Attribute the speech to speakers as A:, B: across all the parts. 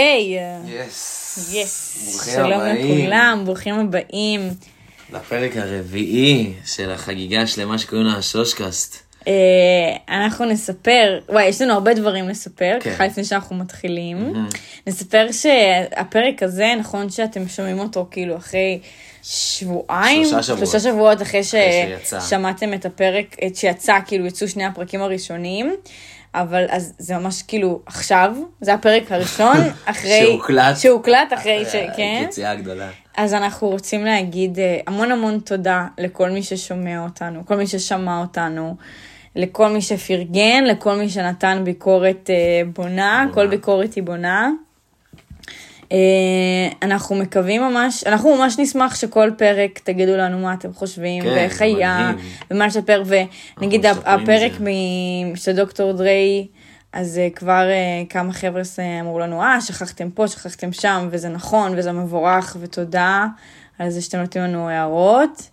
A: היי,
B: יס.
A: יס, שלום
B: הבאים.
A: לכולם, ברוכים הבאים.
B: לפרק הרביעי של החגיגה השלמה שקוראים לה השושקאסט.
A: אה, אנחנו נספר, וואי, יש לנו הרבה דברים לספר,
B: כן.
A: ככה לפני שאנחנו מתחילים. נספר שהפרק הזה, נכון שאתם שומעים אותו כאילו אחרי שבועיים,
B: שלושה שבועות.
A: שלושה שבועות אחרי
B: אחרי.
A: ששמעתם את הפרק, את שיצא, כאילו יצאו שני הפרקים הראשונים. אבל אז זה ממש כאילו עכשיו, זה הפרק הראשון, אחרי...
B: שהוקלט.
A: שהוקלט אחרי ש... כן.
B: יציאה גדולה.
A: אז אנחנו רוצים להגיד אה, המון המון תודה לכל מי ששומע אותנו, כל מי ששמע אותנו, לכל מי שפרגן, לכל מי שנתן ביקורת אה, בונה, כל ביקורת היא בונה. אה, אנחנו מקווים ממש, אנחנו ממש נשמח שכל פרק תגידו לנו מה אתם חושבים,
B: כן,
A: ואיך היה. ומה לשפר, ונגיד הפרק. מ- של דוקטור דריי, אז אה, כבר אה, כמה חבר'ה אמרו לנו, אה, שכחתם פה, שכחתם שם, וזה נכון, וזה מבורך, ותודה על זה שאתם נותנים לנו הערות.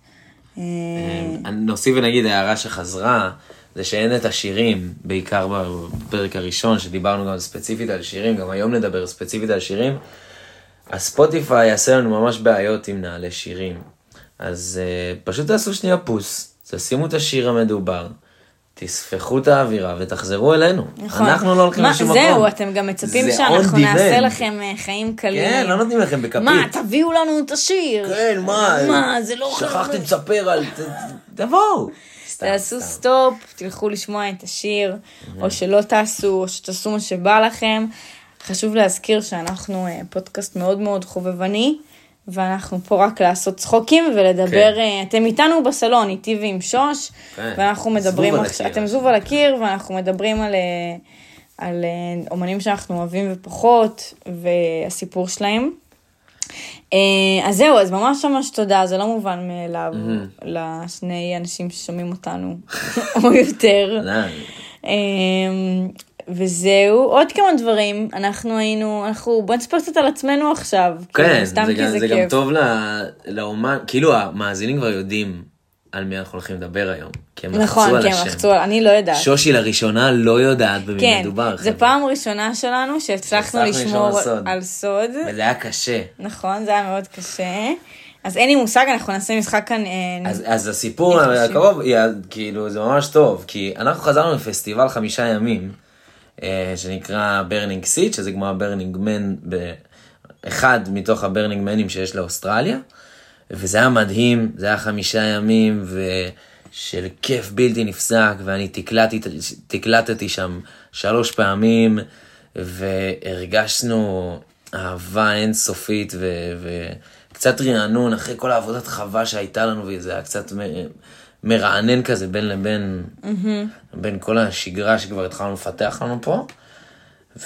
B: נוסיף ונגיד הערה שחזרה, זה שאין את השירים, בעיקר בפרק הראשון, שדיברנו גם ספציפית על שירים, גם היום נדבר ספציפית על שירים. הספוטיפיי יעשה לנו ממש בעיות אם נעלה שירים. אז אה, פשוט תעשו שנייה פוס, תשימו את השיר המדובר, תספחו את האווירה ותחזרו אלינו.
A: נכון.
B: אנחנו לא הולכים לשום מקום.
A: זהו, אתם גם מצפים שאנחנו נעשה. לכם אה, חיים קלים.
B: כן, לא נותנים לכם בכפית.
A: מה, תביאו לנו את השיר.
B: כן, מה?
A: מה, זה לא...
B: שכחתם לספר על... תבואו.
A: תעשו. סטופ, תלכו לשמוע את השיר, או שלא תעשו, או שתעשו מה שבא לכם. חשוב להזכיר שאנחנו אה, פודקאסט מאוד מאוד חובבני, ואנחנו פה רק לעשות צחוקים ולדבר,
B: כן.
A: אה, אתם איתנו בסלון, איתי ועם שוש,
B: כן.
A: ואנחנו מדברים,
B: זבוב
A: עכשיו-. אתם זבוב על הקיר, ואנחנו מדברים על, אה, על אומנים שאנחנו אוהבים ופחות, והסיפור שלהם. אז זהו, אז ממש ממש תודה, זה לא מובן מאליו לשני אנשים ששומעים אותנו, או יותר. וזהו, עוד כמה דברים, אנחנו היינו, אנחנו, בוא נספר קצת על עצמנו עכשיו.
B: כן,
A: כאילו, סתם
B: זה
A: כי
B: גם-
A: זה
B: זה גם
A: כיף.
B: טוב ל- לאומן, כאילו המאזינים כבר יודעים על מי אנחנו הולכים לדבר היום. כי הם לחצו
A: נכון,
B: על
A: כן,
B: השם.
A: לחצו, על- אני לא יודעת.
B: שושי לראשונה לא יודעת במי
A: כן,
B: מדובר.
A: זה
B: חבר'ה.
A: פעם ראשונה שלנו שהצלחנו
B: לשמור על סוד.
A: על סוד.
B: וזה היה קשה.
A: נכון, זה היה מאוד קשה. אז אין לי מושג, אנחנו נעשה משחק כאן. אה,
B: אז, אז הסיפור. הקרוב, כאילו, זה ממש טוב, כי אנחנו חזרנו לפסטיבל חמישה ימים, שנקרא Burning Seed, שזה כמו ה Burning Man, אחד מתוך ה Burning Man ים שיש לאוסטרליה, וזה היה מדהים, זה היה חמישה ימים, ושל כיף בלתי נפסק, ואני תקלטתי, תקלטתי שם שלוש פעמים, והרגשנו אהבה אינסופית, ו... וקצת רענון אחרי כל העבודת חווה שהייתה לנו, וזה היה קצת מרענן כזה בין לבין, בין כל השגרה שכבר התחלנו לפתח לנו פה.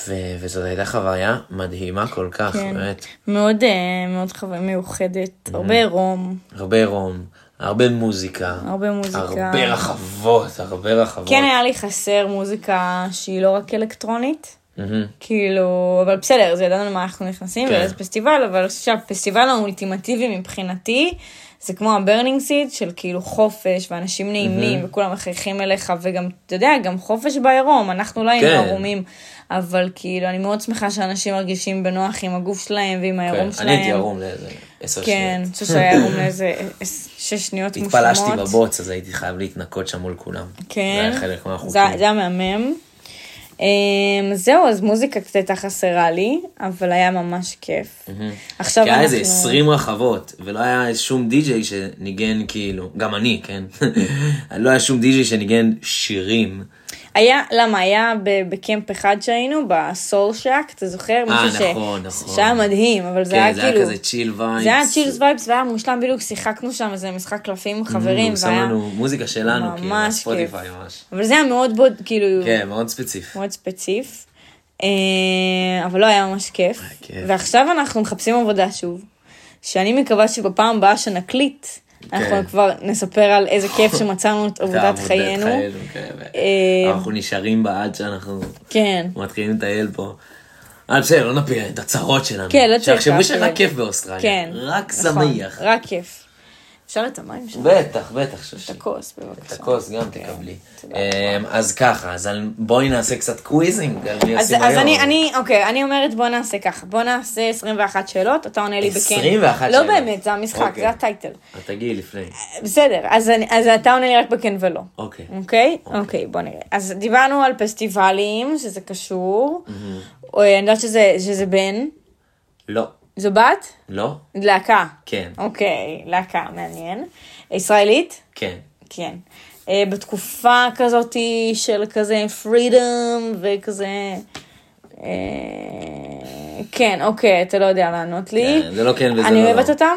B: ו- וזאת הייתה חוויה מדהימה כל כך,
A: כן.
B: באמת.
A: מאוד, אה, מאוד חוויה מיוחדת, הרבה רום,
B: הרבה רום, הרבה מוזיקה.
A: הרבה מוזיקה.
B: הרבה רחבות, הרבה רחבות.
A: כן היה לי חסר מוזיקה שהיא לא רק אלקטרונית.
B: מהמם.
A: כאילו, אבל בסדר, זה ידענו למה אנחנו נכנסים,
B: כן.
A: ולאיזה פסטיבל, אבל אני חושבת שהפסטיבל האולטימטיבי מבחינתי, זה כמו ה Burning Seed של כאילו חופש, ואנשים נעימים, וכולם מחייכים אליך, וגם, אתה יודע, גם חופש בעירום, אנחנו לא היינו
B: כן.
A: ערומים, אבל כאילו, אני מאוד שמחה שאנשים מרגישים בנוח עם הגוף שלהם ועם העירום
B: כן,
A: שלהם.
B: אני הייתי ערום לאיזה עשר
A: כן,
B: שניות.
A: אני חושבת שהיה ערום לאיזה שש שניות מושלמות.
B: התפלשתי בבוץ, אז הייתי חייב להתנקות שם מול כולם.
A: כן,
B: זה היה חלק מהחוקים.
A: זה היה מהמם. אמ, זהו, אז מוזיקה קצת הייתה חסרה לי, אבל היה ממש כיף. עכשיו
B: כי היה איזה
A: אנחנו...
B: 20 רחבות, ולא היה שום די-ג'יי שניגן כאילו, גם אני, כן? לא היה שום די-ג'יי שניגן שירים.
A: היה, למה, היה ב camp אחד שהיינו, ב Soul Shack, אתה זוכר?
B: אה,
A: מישהו ש-
B: נכון, נכון.
A: שהיה מדהים, אבל זה היה
B: כן, זה היה
A: כאילו...
B: כזה chill vibes.
A: זה היה chill vibes והיה מושלם, בדיוק שיחקנו שם איזה משחק קלפים עם חברים,
B: הוא שם
A: והיה...
B: לנו מוזיקה שלנו, כאילו,
A: ממש
B: Spotify ממש.
A: אבל זה היה מאוד mood, כאילו...
B: כן, מאוד ספציפי.
A: מאוד ספציף. אה, אבל לא היה ממש כיף.
B: כיף.
A: ועכשיו אנחנו מחפשים עבודה שוב. שאני מקווה שבפעם הבאה שנקליט, אנחנו
B: כן.
A: כבר נספר על איזה כיף שמצאנו את עבודת
B: עבודת
A: חיינו.
B: כן,
A: אה,
B: אנחנו נשארים בה עד שאנחנו
A: כן.
B: מתחילים לטייל פה. אה, בסדר, לא נפיל את הצרות שלנו.
A: כן, לא צריך
B: שיחשבו. שרק כיף באוסטרליה.
A: כן.
B: רק
A: נכון,
B: שמח.
A: רק כיף. אפשר את המים שלך?
B: בטח, בטח,
A: את
B: שושי.
A: הכוס,
B: את
A: בבקשה.
B: הכוס גם
A: אוקיי,
B: תקבלי. אמ, אז ככה, אז בואי נעשה קצת quizzing על מי
A: אז, אני. אני, אוקיי, אני אומרת בוא נעשה ככה, בוא נעשה 21 שאלות, אתה עונה לי בכן.
B: 21
A: לא
B: שאלות.
A: באמת, זה המשחק,
B: אוקיי.
A: זה ה title.
B: אז תגיעי לפני.
A: בסדר, אז, אתה עונה לי רק בכן ולא.
B: אוקיי.
A: אוקיי? אוקיי, בוא נראה. אז דיברנו על פסטיבלים, שזה קשור. או, אני יודעת שזה בן.
B: לא.
A: זו בת?
B: לא?
A: להקה.
B: כן.
A: אוקיי, להקה, מעניין. ישראלית?
B: כן.
A: כן. אה, בתקופה כזאת של כזה פרידום וכזה... אה, כן, אוקיי, אתה לא יודע לענות לי.
B: כן, זה לא כן וזה
A: אני
B: לא
A: אוהבת
B: לא.
A: אותם,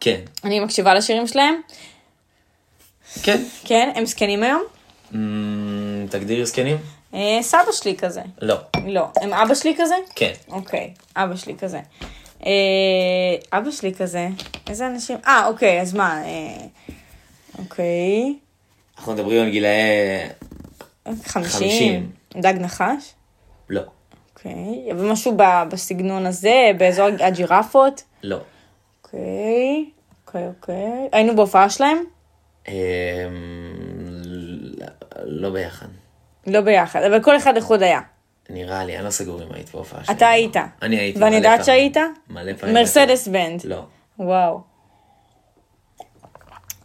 B: כן.
A: אני מקשיבה לשירים שלהם.
B: כן.
A: כן, הם זקנים היום.
B: אמ, תגדירי זקנים?
A: אה, סבא שלי כזה.
B: לא.
A: לא. הם אבא שלי כזה?
B: כן.
A: אוקיי, אבא שלי כזה. אה, אבא שלי כזה, איזה אנשים? אה, אוקיי, אז מה? אה, אוקיי,
B: אנחנו מדברים על גילאי...
A: חמישים. דג נחש?
B: לא.
A: אוקיי, ומשהו ב- בסגנון הזה, באזור הג'ירפות?
B: לא.
A: אוקיי, אוקיי, אוקיי. היינו בהופעה שלהם?
B: אמ, לא ביחד.
A: לא ביחד, אבל כל אחד לחוד היה.
B: נראה לי, אני לא סגור אם היית בהופעה שלי.
A: אתה היית.
B: אני הייתי.
A: ואני יודעת. שהיית?
B: מלא פעמים.
A: מרסדס בנד.
B: לא.
A: וואו.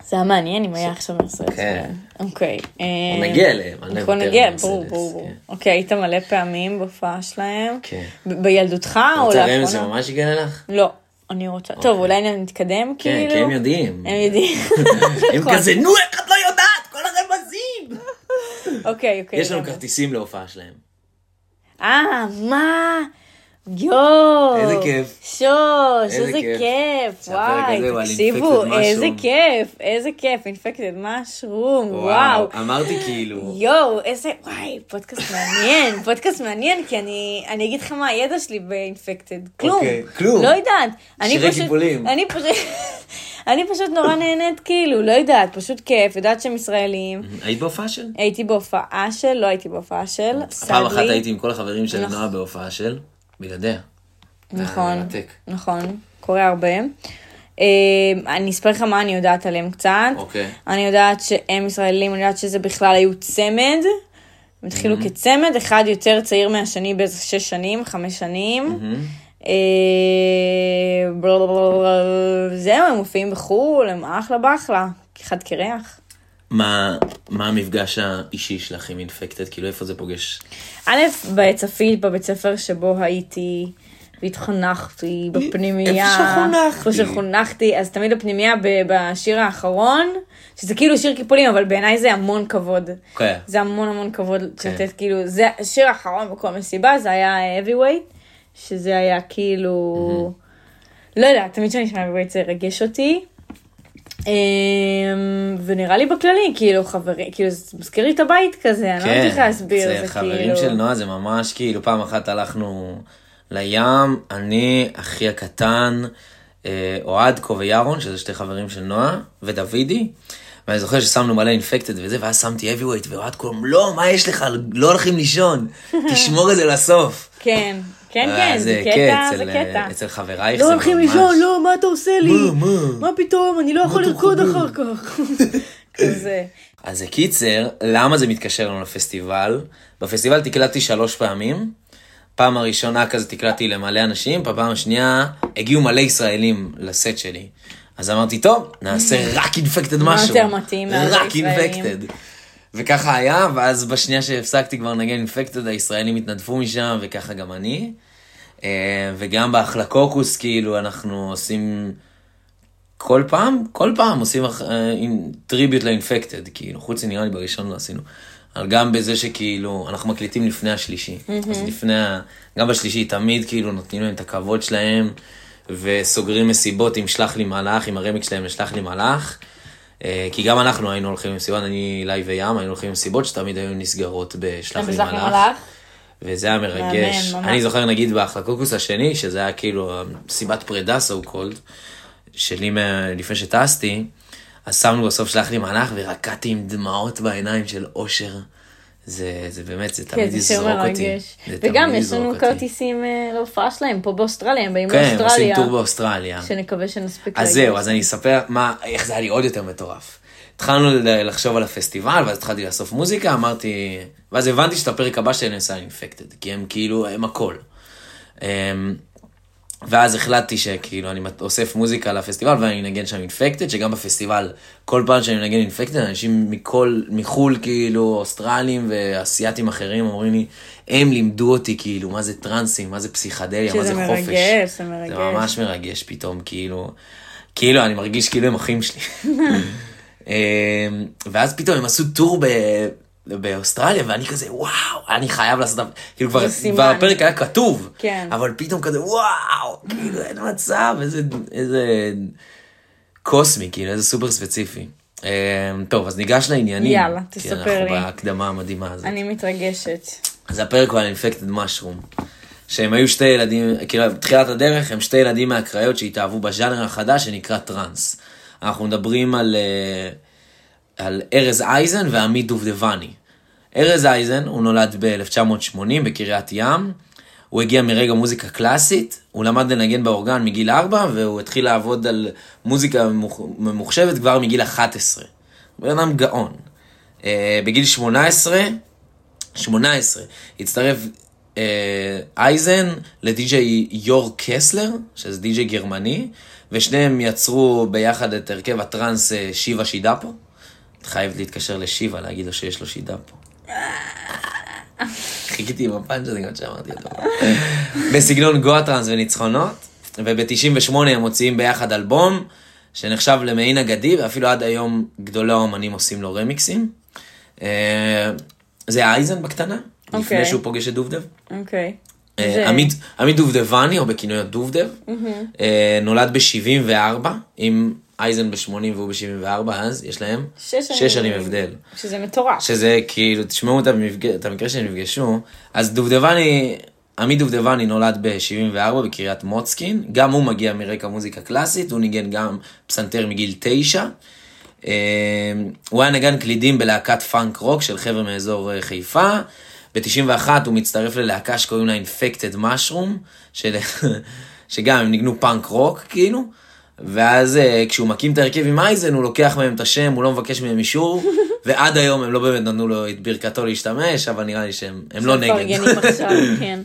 A: זה היה מעניין אם היה עכשיו מרסדס
B: כן.
A: בנד. אוקיי. אה,
B: נגיע אליהם, לא
A: אנחנו נגיע, ברור, ברור.
B: כן.
A: אוקיי, היית מלא פעמים בהופעה שלהם?
B: כן.
A: בילדותך או
B: רוצה רמז
A: לאחרונה?
B: שממש הגיע לך?
A: לא, אני רוצה. טוב, אולי נתקדם
B: כן,
A: כאילו?
B: כי הם יודעים.
A: הם יודעים.
B: הם
A: נכון.
B: כזה, נו, איך את לא יודעת? כל הרמזים.
A: אוקיי, אוקיי.
B: יש לנו
A: לגמרי.
B: כרטיסים להופעה שלהם.
A: אה, מה? יואו.
B: איזה כיף.
A: שוש,
B: איזה כיף.
A: וואי, תקשיבו, איזה. כיף, איזה כיף, אינפקטד משרום, וואו.
B: אמרתי כאילו.
A: יואו, איזה, וואי, פודקאסט מעניין, פודקאסט מעניין, כי אני, אני אגיד לך מה הידע שלי באינפקטד, כלום,
B: אוקיי, כלום.
A: לא יודעת,
B: שירי
A: פשוט,
B: קיפולים.
A: אני פשוט, אני פשוט נורא נהנית, כאילו, לא יודעת, פשוט כיף, יודעת שהם ישראלים,
B: היית בהופעה של?
A: הייתי בהופעה של, לא הייתי בהופעה של,
B: פעם אחת. הייתי עם כל החברים של
A: נכון.
B: נועה בהופעה של, בלעדיה.
A: נכון. נכון, קורה הרבה. אה, אני אספר לך מה אני יודעת עליהם קצת.
B: אוקיי.
A: אני יודעת שהם ישראלים, אני יודעת שזה בכלל היו צמד. הם התחילו כצמד, אחד יותר צעיר מהשני באיזה שש שנים, חמש שנים. בלה, זהו, הם מופיעים בחו"ל, הם אחלה באחלה, אחד קרח.
B: מה מה המפגש האישי שלך עם אינפקטד? כאילו איפה זה פוגש?
A: א', בצפית, בבית ספר שבו הייתי והתחנכתי בפנימייה.
B: איפה שחונכתי.
A: איפה שחונכתי, אז תמיד בפנימייה ב- בשיר האחרון, שזה כאילו שיר קיפולים, אבל בעיניי זה המון כבוד.
B: כן.
A: זה המון המון כבוד
B: כן.
A: לתת, כאילו, זה השיר האחרון בכל מסיבה, זה היה heavyweight, שזה היה כאילו, לא יודעת, תמיד כשאני שומע heavyweight זה רגש אותי. אמ, ונראה לי בכללי, כאילו חברי, כאילו זה מזכיר לי את הבית כזה, אני לא יודעת איך להסביר,
B: כן, זה
A: זה
B: חברים
A: כאילו...
B: של נועה זה ממש כאילו פעם אחת הלכנו לים, אני, אחי הקטן, אה, אוהד וירון, שזה שתי חברים של נועה, ודוידי. ואני זוכר ששמנו מלא אינפקטד וזה, ואז שמתי heavyweight, ואוהד קוראים, לא, מה יש לך? לא הולכים לישון, תשמור את זה לסוף.
A: כן, כן,
B: אה,
A: כן, זה קטע, זה
B: אצל,
A: קטע.
B: אצל חברייך
A: לא
B: זה
A: הולכים
B: ממש...
A: לישון, לא, מה אתה עושה לי?
B: מה, מה?
A: מה פתאום, אני לא יכול לרקוד? אחר כך. כזה.
B: אז קיצר, למה זה מתקשר לנו לפסטיבל? בפסטיבל תקלטתי שלוש פעמים. פעם הראשונה כזה תקלטתי למלא אנשים, בפעם השנייה הגיעו מלא ישראלים לסט שלי. אז אמרתי, טוב, נעשה רק אינפקטד
A: מה
B: משהו.
A: יותר מתאים
B: רק? אינפקטד. וככה היה, ואז בשנייה שהפסקתי כבר לנגן אינפקטד, הישראלים התנדפו משם, וככה גם אני. אה, וגם בהחלקוקוס, כאילו, אנחנו עושים... כל פעם, כל פעם עושים אח- אה, טריביוט לאינפקטד, כאילו, חוץ נראה לי בראשון לא עשינו. אבל גם בזה שכאילו, אנחנו מקליטים לפני השלישי. אז לפני, ה- גם בשלישי תמיד כאילו נותנים להם את הכבוד שלהם, וסוגרים מסיבות עם שלח לי מלאך, עם הרמיק שלהם לשלח לי מלאך. אה, כי גם אנחנו היינו הולכים למסיבות, אני, אילי וים, היינו הולכים למסיבות שתמיד היו נסגרות בשלח לי
A: לי
B: מלאך. וזה היה מרגש.
A: ממש.
B: אני זוכר נגיד בהחלקוקוס השני, שזה היה כאילו סיבת פרידה so called, שלי לפני שטסתי, אז שמנו בסוף שלח לי מלאך ורקדתי עם דמעות בעיניים של אושר. זה, זה באמת, זה
A: כן,
B: תמיד יזרוק אותי.
A: וגם יש לנו. כרטיסים אה, להופעה שלהם פה באוסטרליה, הם באים
B: כן, הם עושים
A: לאוסטרליה.
B: טור באוסטרליה.
A: שנקווה שנספיק
B: אז זהו, אז אני אספר מה, איך זה היה לי עוד יותר מטורף. התחלנו לחשוב על הפסטיבל, ואז התחלתי לאסוף מוזיקה, אמרתי, ואז הבנתי שאת הפרק הבא שלי אני עושה אינפקטד, כי הם כאילו, הם הכל. ואז החלטתי שכאילו אני אוסף מוזיקה לפסטיבל ואני אנגן שם אינפקטד, שגם בפסטיבל, כל פעם שאני מנגן אינפקטד, אנשים מכל, מחול כאילו, אוסטרלים ואסייתים אחרים אומרים לי, הם לימדו אותי כאילו, מה זה טרנסים, מה זה פסיכדליה, מה
A: שזה
B: זה חופש.
A: מרגש, זה מרגש.
B: זה ממש מרגש פתאום, כאילו, כאילו, אני מרגיש כאילו הם אחים שלי. אמ, ואז פתאום הם עשו טור ב... באוסטרליה, ואני כזה, וואו, אני חייב לעשות, כאילו כבר. כבר הפרק היה כתוב,
A: כן.
B: אבל פתאום כזה, וואו, כאילו, אין מצב, איזה, איזה קוסמי, כאילו, איזה סופר ספציפי. אמ, טוב, אז ניגש לעניינים.
A: יאללה,
B: כי
A: תספר
B: אנחנו
A: לי.
B: בהקדמה המדהימה הזאת.
A: אני מתרגשת.
B: אז הפרק הוא על אינפקטד משרום. שהם היו שתי ילדים, כאילו בתחילת הדרך הם שתי ילדים מהקריות שהתאהבו בז'אנר החדש שנקרא טראנס. אנחנו מדברים על, אה, על ארז אייזן ועמית דובדבני. ארז אייזן, הוא נולד ב-1980 בקריית ים, הוא הגיע מרגע מוזיקה קלאסית, הוא למד לנגן באורגן מגיל 4 והוא התחיל לעבוד על מוזיקה ממוח- ממוחשבת כבר מגיל 11. הוא בן אדם גאון. אה, בגיל 18 18, הצטרף אה, אייזן לדי.ג'יי יור קסלר, שזה די.ג'יי גרמני, ושניהם יצרו ביחד את הרכב הטראנס אה, שיבה שידפו. את חייבת להתקשר לשיבה, להגיד לו שיש לו שידפו. חיכיתי עם הפאנץ' הזה גם כשאמרתי אותו. בסגנון גואה טראנס וניצחונות, וב-98 הם מוציאים ביחד אלבום, שנחשב למעין אגדי, ואפילו עד היום גדולי האומנים עושים לו רמיקסים. אה, זה אייזן בקטנה, לפני
A: אוקיי.
B: שהוא פוגש את דובדב.
A: אוקיי.
B: אה,
A: זה-
B: עמית, עמית דובדבני, או בכינויו דובדב, אה, נולד ב-74, עם אייזן ב-80 והוא ב-74, אז יש להם
A: שש שנים.
B: שש שנים הבדל.
A: שזה מטורף.
B: שזה כאילו, תשמעו את, המפג... את המקרה שהם נפגשו, אז דובדבני, עמית דובדבני נולד ב-74 בקריית מוצקין, גם הוא מגיע מרקע מוזיקה קלאסית, הוא ניגן גם פסנתר מגיל תשע. אה, הוא היה נגן קלידים בלהקת פאנק רוק של חבר'ה מאזור אה, חיפה. ב-91 הוא מצטרף ללהקה שקוראים לה אינפקטד משרום, של... שגם הם ניגנו פאנק רוק כאילו. ואז אה, כשהוא מקים את ההרכב עם אייזן, הוא לוקח מהם את השם, הוא לא מבקש מהם אישור, ועד היום הם לא באמת נתנו לו את ברכתו להשתמש, אבל נראה לי שהם הם לא נגד.
A: מפרגנים עכשיו, כן.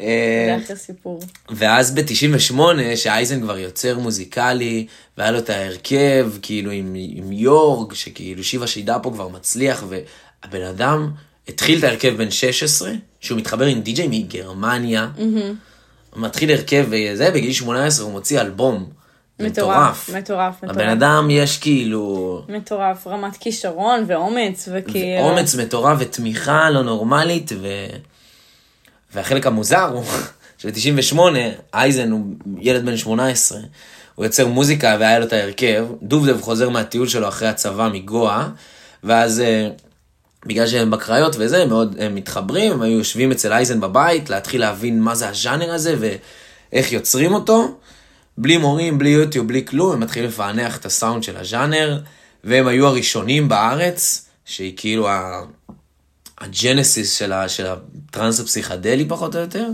B: אה,
A: זה אחרי סיפור.
B: ואז ב-98, שאייזן כבר יוצר מוזיקלי, והיה לו את ההרכב, כאילו עם, עם יורג, שכאילו שיבה שידה פה כבר מצליח, והבן אדם התחיל את ההרכב בן 16, שהוא מתחבר עם די.ג'יי מגרמניה, מתחיל הרכב וזה, בגיל 18 הוא מוציא אלבום.
A: מטורף, מטורף, מטורף.
B: הבן אדם יש כאילו
A: מטורף, רמת כישרון ואומץ, וכאילו...
B: אומץ מטורף ותמיכה לא נורמלית, ו... והחלק המוזר הוא שב-98 אייזן הוא ילד בן 18, הוא יוצר מוזיקה והיה לו את ההרכב, דובדב חוזר מהטיול שלו אחרי הצבא מגואה, ואז אה, בגלל שהם בקריות וזה, הם מאוד הם מתחברים, הם היו יושבים אצל אייזן בבית, להתחיל להבין מה זה הז'אנר הזה ואיך יוצרים אותו. בלי מורים, בלי יוטיוב, בלי כלום, הם מתחילים לפענח את הסאונד של הז'אנר, והם היו הראשונים בארץ, שהיא כאילו ה- ה genesis של, ה, של הטרנס הפסיכדלי פחות או יותר,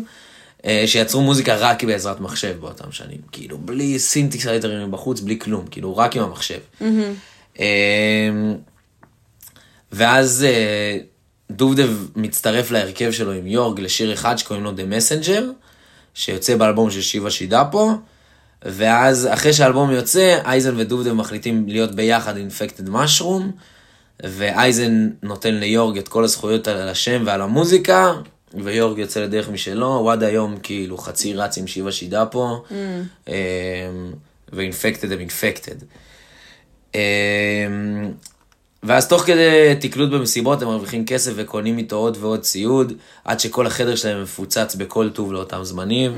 B: אה, שיצרו מוזיקה רק בעזרת מחשב באותם שנים, כאילו בלי סינתיסייזרים מבחוץ, בלי כלום, כאילו רק עם המחשב. אה, ואז אה, דובדב מצטרף להרכב שלו עם יורג לשיר אחד שקוראים לו The Messenger, שיוצא באלבום של שיבה שידפו, ואז אחרי שהאלבום יוצא, אייזן ודובדב מחליטים להיות ביחד אינפקטד משרום, ואייזן נותן ליורג את כל הזכויות על השם ועל המוזיקה, ויורג יוצא לדרך משלו, הוא עד היום כאילו חצי רץ עם שיבה שידפו, mm. ואינפקטד הם אינפקטד. ואז תוך כדי תקלוט במסיבות הם מרוויחים כסף וקונים איתו עוד ועוד ציוד, עד שכל החדר שלהם מפוצץ בכל טוב לאותם זמנים.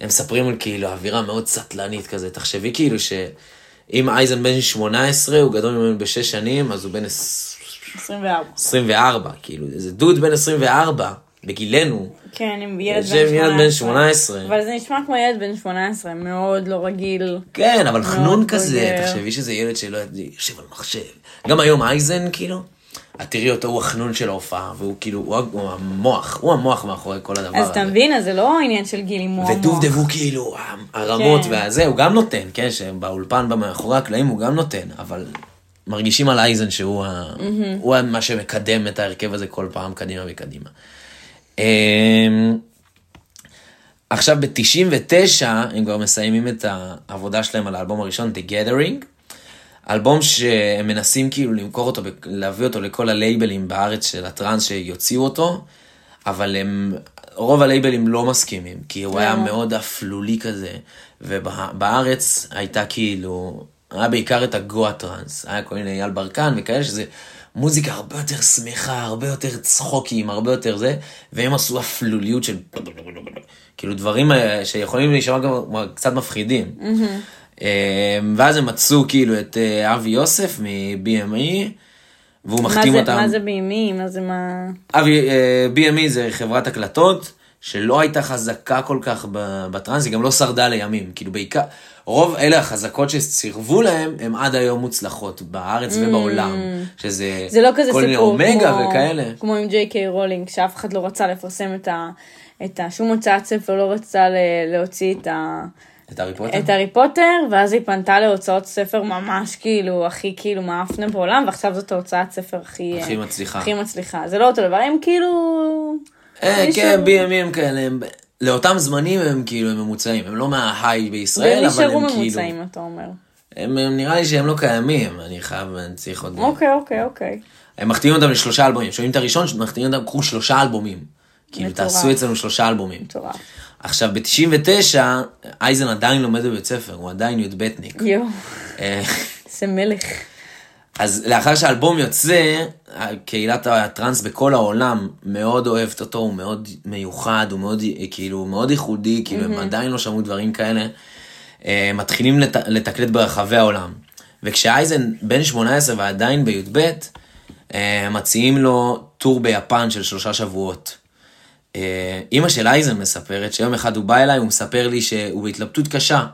B: הם מספרים על כאילו אווירה מאוד סטלנית כזה, תחשבי כאילו שאם אייזן בן 18, הוא גדול ממנו בשש שנים, אז הוא בן עש-
A: 24.
B: 24, כאילו, איזה דוד בן 24, בגילנו.
A: כן, עם ילד
B: יושב
A: בן 18.
B: ילד בן 18.
A: אבל זה נשמע כמו ילד בן 18, מאוד לא רגיל.
B: כן, אבל חנון
A: מאוד
B: כזה,
A: בוגר.
B: תחשבי שזה ילד שלא יושב על מחשב. גם היום אייזן, כאילו, את תראי אותו, הוא החנון של ההופעה, והוא כאילו, הוא, הוא המוח, הוא המוח מאחורי כל הדבר
A: אז
B: הזה.
A: אתה מבין, אז זה לא עניין של גיל אם הוא המוח.
B: ודובדב הוא כאילו, הרמות
A: כן.
B: והזה, הוא גם נותן, כן, שבאולפן, מאחורי הקלעים הוא גם נותן, אבל מרגישים על אייזן שהוא. הוא ה- מה שמקדם את ההרכב הזה כל פעם קדימה וקדימה. אמ, עכשיו ב-99 הם כבר מסיימים את העבודה שלהם על האלבום הראשון, The Gathering. אלבום שהם מנסים כאילו למכור אותו, להביא אותו לכל הלייבלים בארץ של הטראנס שיוציאו אותו, אבל הם, רוב הלייבלים לא מסכימים, כי הוא היה
A: למה?
B: מאוד אפלולי כזה, ובארץ הייתה כאילו, היה בעיקר את הגואה טראנס, היה כל מיני אייל ברקן וכאלה שזה מוזיקה הרבה יותר שמחה, הרבה יותר צחוקים, הרבה יותר זה, והם עשו אפלוליות של כאילו דברים אה, שיכולים להישמע גם קצת מפחידים. אה, ואז הם מצאו כאילו את אה, אבי יוסף מ-BME, והוא מחתים אותם.
A: מה זה בימי? מה זה מה...
B: אבי, אה, BME זה חברת הקלטות שלא הייתה חזקה כל כך בטראנס, היא גם לא שרדה לימים, כאילו בעיקר, רוב אלה החזקות שסירבו להם, הם עד היום מוצלחות בארץ ובעולם, שזה
A: זה לא כזה
B: כל מיני אומגה
A: כמו,
B: וכאלה.
A: כמו עם ג'יי קיי רולינג, שאף אחד לא רצה לפרסם את ה... את ה... שום הוצאת ספר לא רצה ל... להוציא את ה...
B: את הארי פוטר?
A: את הארי פוטר, ואז היא פנתה להוצאות ספר ממש כאילו, הכי כאילו מעפנה בעולם, ועכשיו זאת ההוצאת ספר הכי...
B: הכי
A: אה,
B: מצליחה.
A: הכי מצליחה. זה לא אותו דבר, הם כאילו...
B: אה, כן, הם כאלה, הם... לאותם זמנים הם כאילו הם ממוצעים, הם לא מההיי בישראל,
A: והם
B: אבל
A: נשארו
B: הם כאילו...
A: ממוצעים, אתה אומר.
B: הם, הם נראה לי שהם לא קיימים, אני חייב, אני צריך עוד...
A: אוקיי, אוקיי, אוקיי.
B: הם מחתימים אותם לשלושה אלבומים, שומעים את הראשון, מחתימים אותם, קחו שלושה אלבומים. כאילו. תעשו אצלנו שלושה אלבומים.
A: מטורף.
B: עכשיו, ב-99, אייזן עדיין לומד בבית ספר, הוא עדיין י"בניק.
A: יואו,
B: אה,
A: זה מלך.
B: אז לאחר שהאלבום יוצא, קהילת הטראנס בכל העולם מאוד אוהבת אותו, הוא מאוד מיוחד, הוא מאוד, כאילו, הוא מאוד ייחודי, כאילו, הם עדיין לא שמעו דברים כאלה. אה, מתחילים לת, לתקלט ברחבי העולם. וכשאייזן בן 18 ועדיין בי"ב, אה, מציעים לו טור ביפן של שלושה שבועות. אה, אימא של אייזן מספרת שיום אחד הוא בא אליי, הוא מספר לי שהוא בהתלבטות קשה.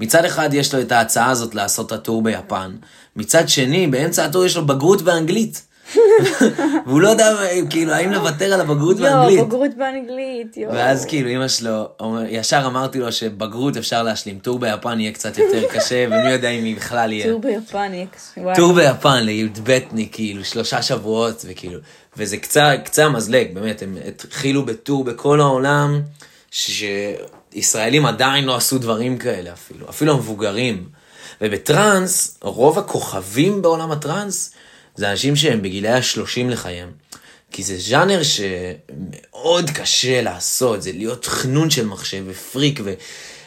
B: מצד אחד יש לו את ההצעה הזאת לעשות את הטור ביפן, מצד שני, באמצע הטור יש לו בגרות באנגלית. והוא לא יודע כאילו האם לוותר על הבגרות באנגלית.
A: בגרות באנגלית, יואו.
B: ואז כאילו אמא שלו, ישר אמרתי לו שבגרות אפשר להשלים, טור ביפן יהיה קצת יותר קשה, ומי יודע אם היא בכלל יהיה.
A: טור ביפן, יהיה קשה.
B: טור ביפן לי"בניק, כאילו, שלושה שבועות, וכאילו, וזה קצה, קצה המזלג, באמת, הם התחילו בטור בכל העולם, שישראלים עדיין לא עשו דברים כאלה אפילו, אפילו המבוגרים. ובטראנס, רוב הכוכבים בעולם הטראנס, זה אנשים שהם בגילי ה-30 לחייהם. כי זה ז'אנר שמאוד קשה לעשות, זה להיות חנון של מחשב ופריק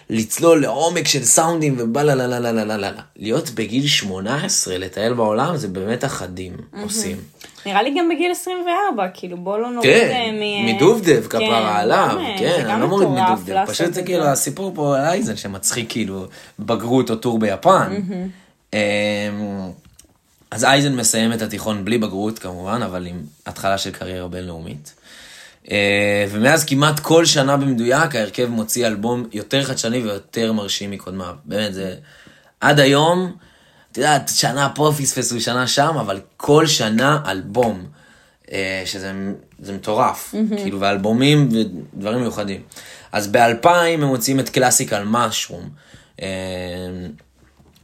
B: ולצלול לעומק של סאונדים ובלה לה לה לה לה לה לה. להיות בגיל 18, לטייל בעולם, זה באמת אחדים עושים.
A: נראה לי גם בגיל 24, כאילו בוא לא נוריד
B: כן,
A: אה, מ...
B: מדובדב
A: כן,
B: כפרה עליו,
A: גם, אה,
B: כן, אני לא מוריד מדובדב,
A: לעשות
B: פשוט זה כאילו הסיפור פה על אייזן שמצחיק כאילו בגרות או טור ביפן. אמ, אז אייזן מסיים את התיכון בלי בגרות כמובן, אבל עם התחלה של קריירה בינלאומית. אה, ומאז כמעט כל שנה במדויק ההרכב מוציא אלבום יותר חדשני ויותר מרשים מקודמיו. באמת, זה עד היום, את יודעת, שנה פה פספסו, שנה שם, אבל כל שנה אלבום. אה, שזה זה מטורף, כאילו, ואלבומים ודברים מיוחדים. אז ב-2000 הם מוציאים את קלאסיקל משרום,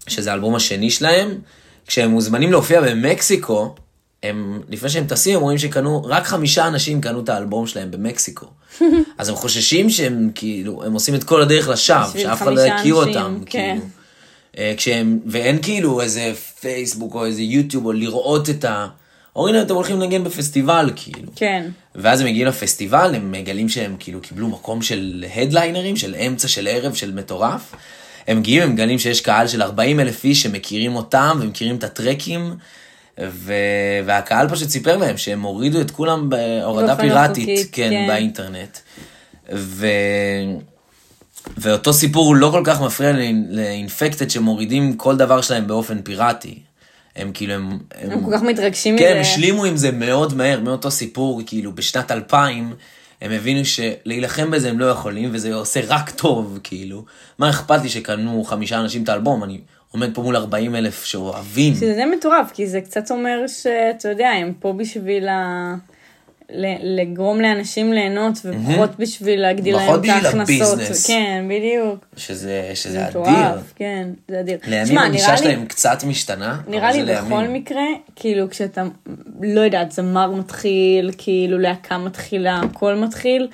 B: שזה האלבום השני שלהם. כשהם מוזמנים להופיע במקסיקו, הם, לפני שהם טסים, הם רואים שקנו, רק חמישה אנשים קנו את האלבום שלהם במקסיקו. אז הם חוששים שהם כאילו, הם עושים את כל הדרך לשווא, שאף אחד לא יכיר אותם.
A: כן.
B: כאילו. אה, כשהם, ואין כאילו איזה פייסבוק או איזה יוטיוב או לראות את ה... אומרים להם, אתם הולכים לנגן בפסטיבל, כאילו.
A: כן.
B: ואז הם מגיעים לפסטיבל, הם מגלים שהם כאילו קיבלו מקום של הדליינרים, של אמצע של ערב, של מטורף. הם מגיעים, הם מגלים שיש קהל של 40 אלף איש שמכירים אותם ומכירים את הטרקים. ו... והקהל פשוט סיפר להם שהם הורידו את כולם בהורדה
A: באופן לא
B: פיראטית,
A: חוקית,
B: כן,
A: כן.
B: באינטרנט. ו... ואותו סיפור הוא לא כל כך מפריע לאינפקטד שמורידים כל דבר שלהם באופן פיראטי. הם כאילו, הם...
A: הם כל כך מתרגשים
B: כן, הם
A: מזה.
B: השלימו עם זה מאוד מהר, מאותו סיפור, כאילו בשנת 2000, הם הבינו שלהילחם בזה הם לא יכולים, וזה עושה רק טוב, כאילו. מה אכפת לי שקנו חמישה אנשים את האלבום, אני עומד פה מול 40 אלף שאוהבים.
A: שזה מטורף, כי זה קצת אומר שאתה יודע, הם פה בשביל ה... לגרום לאנשים ליהנות ופחות בשביל להגדיל להם את ההכנסות.
B: הביזנס.
A: כן, בדיוק.
B: שזה, שזה
A: זה
B: אדיר.
A: מטורף, כן, זה אדיר.
B: לימים הגישה שלהם קצת משתנה.
A: נראה לי בכל
B: לימים.
A: מקרה, כאילו כשאתה, לא יודעת, זמר מתחיל, כאילו להקה מתחילה, הכל מתחיל,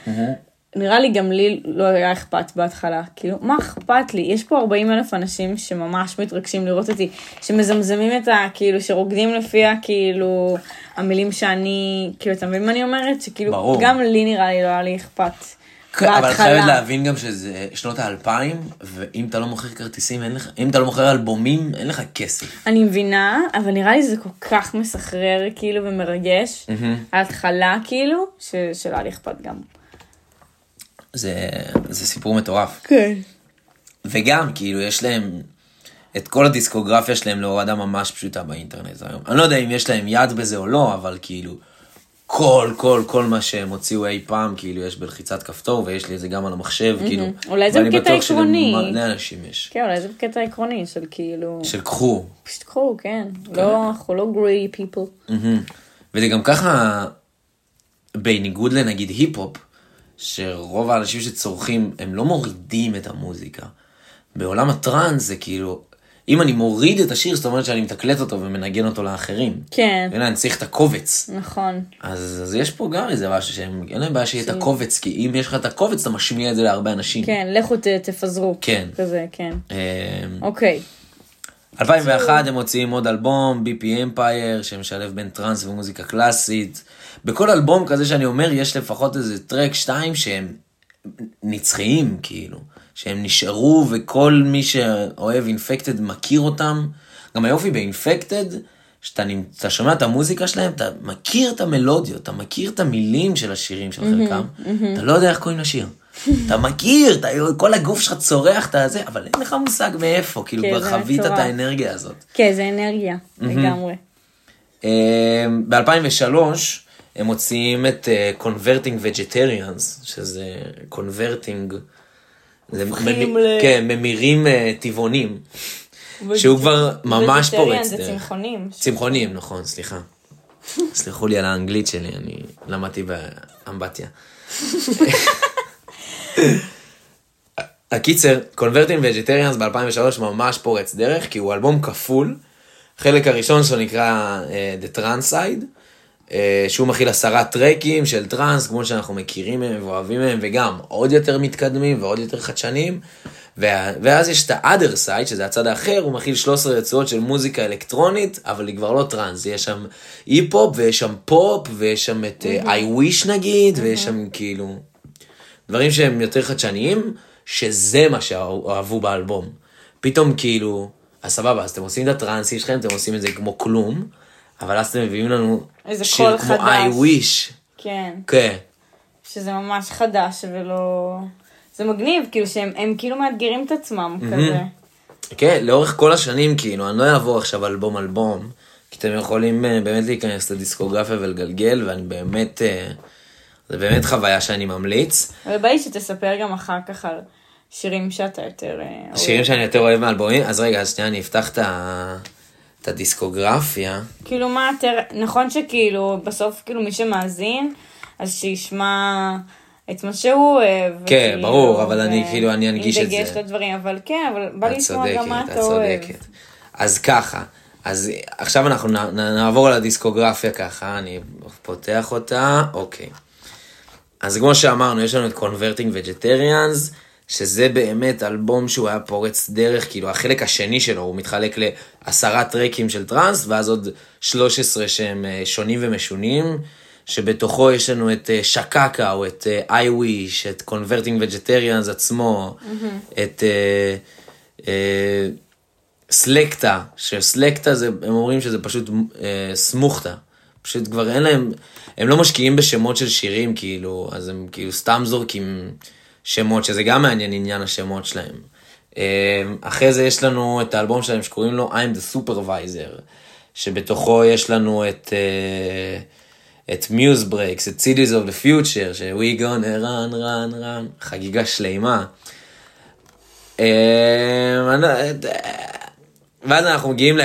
A: נראה לי גם לי לא היה אכפת בהתחלה, כאילו, מה אכפת לי? יש פה 40 אלף אנשים שממש מתרגשים לראות אותי, שמזמזמים את ה... כאילו, שרוקדים לפי ה... כאילו, המילים שאני, כאילו, אתה מבין מה אני אומרת? שכאילו,
B: ברור.
A: גם לי נראה לי לא היה לי אכפת.
B: כן, אבל
A: בהתחלה.
B: חייבת להבין גם שזה שנות האלפיים, ואם אתה לא מוכר כרטיסים, אין לך, אם אתה לא מוכר אלבומים, אין לך כסף.
A: אני מבינה, אבל נראה לי זה כל כך מסחרר כאילו ומרגש. ההתחלה כאילו, ש- שלא היה לי אכפת גם.
B: זה, זה סיפור מטורף.
A: כן.
B: וגם, כאילו, יש להם את כל הדיסקוגרפיה שלהם להורדה ממש פשוטה באינטרנט היום. אני לא יודע אם יש להם יד בזה או לא, אבל כאילו, כל, כל, כל מה שהם הוציאו אי פעם, כאילו, יש בלחיצת כפתור, ויש לי את זה גם על המחשב, כאילו.
A: אולי זה
B: ואני
A: בקטע
B: בטוח
A: עקרוני.
B: שלמלא אנשים יש.
A: כן, אולי זה בקטע עקרוני של כאילו,
B: של קחו.
A: פשוט קחו, כן. לא, אנחנו לא גריי פיפל.
B: מהמם. וזה גם ככה, בניגוד לנגיד היפ-הופ, שרוב האנשים שצורכים, הם לא מורידים את המוזיקה. בעולם הטראנס זה כאילו, אם אני מוריד את השיר, זאת אומרת שאני מתקלט אותו ומנגן אותו לאחרים.
A: כן,
B: אלא אני צריך את הקובץ.
A: נכון.
B: אז, אז יש פה גם איזה משהו שהם, אין להם בעיה שיהיה את הקובץ, כי אם יש לך את הקובץ, אתה משמיע את זה להרבה אנשים.
A: כן, לכו ת- תפזרו.
B: כן.
A: כזה, כן.
B: אמ,
A: אוקיי.
B: 2001 הם מוציאים עוד אלבום, BP Empire, שמשלב בין טראנס ומוזיקה קלאסית. בכל אלבום כזה שאני אומר, יש לפחות איזה טרק שתיים שהם נצחיים, כאילו. שהם נשארו וכל מי שאוהב אינפקטד מכיר אותם. גם היופי באינפקטד, שאתה אתה שומע את המוזיקה שלהם, אתה מכיר את המלודיות, אתה מכיר את המילים של השירים של חלקם, אתה לא יודע איך קוראים לשיר. אתה מכיר, אתה, כל הגוף שלך צורח את הזה, אבל אין לך מושג מאיפה, כאילו
A: כן,
B: כבר
A: זה
B: חווית את. האנרגיה הזאת.
A: כן, זה אנרגיה, לגמרי.
B: ב-2003 הם מוציאים את uh, Converting Vegetarians, שזה Converting, זה
A: הופכים
B: ממ-
A: ל-
B: כן, ממירים uh, טבעונים, שהוא כבר ממש פורץ
A: זה
B: דרך.
A: צמחונים.
B: צמחונים, נכון, סליחה. סלחו לי על האנגלית שלי, אני למדתי באמבטיה. הקיצר, Converting Vegetarians ב-2003 ממש פורץ דרך, כי הוא אלבום כפול. החלק הראשון שלו נקרא אה, The Trance Side, אה, שהוא מכיל עשרה טרקים של טראנס, כמו שאנחנו מכירים מהם ואוהבים מהם, וגם עוד יותר מתקדמים ועוד יותר חדשניים. ואז יש את ה-other side, שזה הצד האחר, הוא מכיל 13 רצועות של מוזיקה אלקטרונית, אבל היא כבר לא טראנס, יש שם היפ-הופ, ויש שם פופ, ויש שם את אה, I wish נגיד, ויש שם כאילו... דברים שהם יותר חדשניים, שזה מה שאהבו באלבום. פתאום כאילו, אז סבבה, אז אתם עושים את הטרנסי שלכם, אתם עושים את זה כמו כלום, אבל אז אתם מביאים לנו
A: איזה
B: שיר כמו
A: חדש.
B: I wish.
A: כן.
B: כן.
A: שזה ממש חדש ולא... זה מגניב, כאילו שהם הם כאילו מאתגרים את עצמם כזה.
B: כן, לאורך כל השנים, כאילו, אני לא אעבור עכשיו אלבום אלבום, כי אתם יכולים אה, באמת להיכנס לדיסקוגרפיה ולגלגל, ואני באמת, אה, זה באמת חוויה שאני ממליץ.
A: אבל בא לי שתספר גם אחר כך על שירים שאתה יותר... אוהב.
B: שירים שאני יותר אוהב מאלבומים, אז רגע, אז שנייה, אני אפתח את ה- את הדיסקוגרפיה.
A: כאילו מה יותר... נכון שכאילו בסוף כאילו מי שמאזין, אז שישמע את מה שהוא אוהב.
B: כן,
A: וכאילו,
B: ברור, אבל אני
A: ו-
B: כאילו, אני אנגיש את
A: עם דגש
B: זה.
A: לדברים, אבל כן, אבל בא לי לשמוע גם מה אתה
B: את
A: אוהב.
B: אז ככה, אז עכשיו אנחנו נ- נ- נעבור על הדיסקוגרפיה ככה, אני פותח אותה, אוקיי. אז כמו שאמרנו, יש לנו את Converting Vegetarians, שזה באמת אלבום שהוא היה פורץ דרך, כאילו החלק השני שלו, הוא מתחלק לעשרה טרקים של טראנס, ואז עוד 13 שהם אה, שונים ומשונים, שבתוכו יש לנו את אה, שקקה, או את אה, I wish, את Converting Vegetarians עצמו, את... אה, אה, סלקטה, שסלקטה זה, הם אומרים שזה פשוט אה, סמוכתה. פשוט כבר אין להם, הם לא משקיעים בשמות של שירים, כאילו, אז הם כאילו סתם זורקים שמות, שזה גם מעניין עניין השמות שלהם. אה, אחרי זה יש לנו את האלבום שלהם שקוראים לו I'm the Supervisor, שבתוכו יש לנו את... אה, את Muse Breaks, את Cities of the Future, ש-We gonna run, run, run, חגיגה שלימה. אה, אני לא- ואז אנחנו מגיעים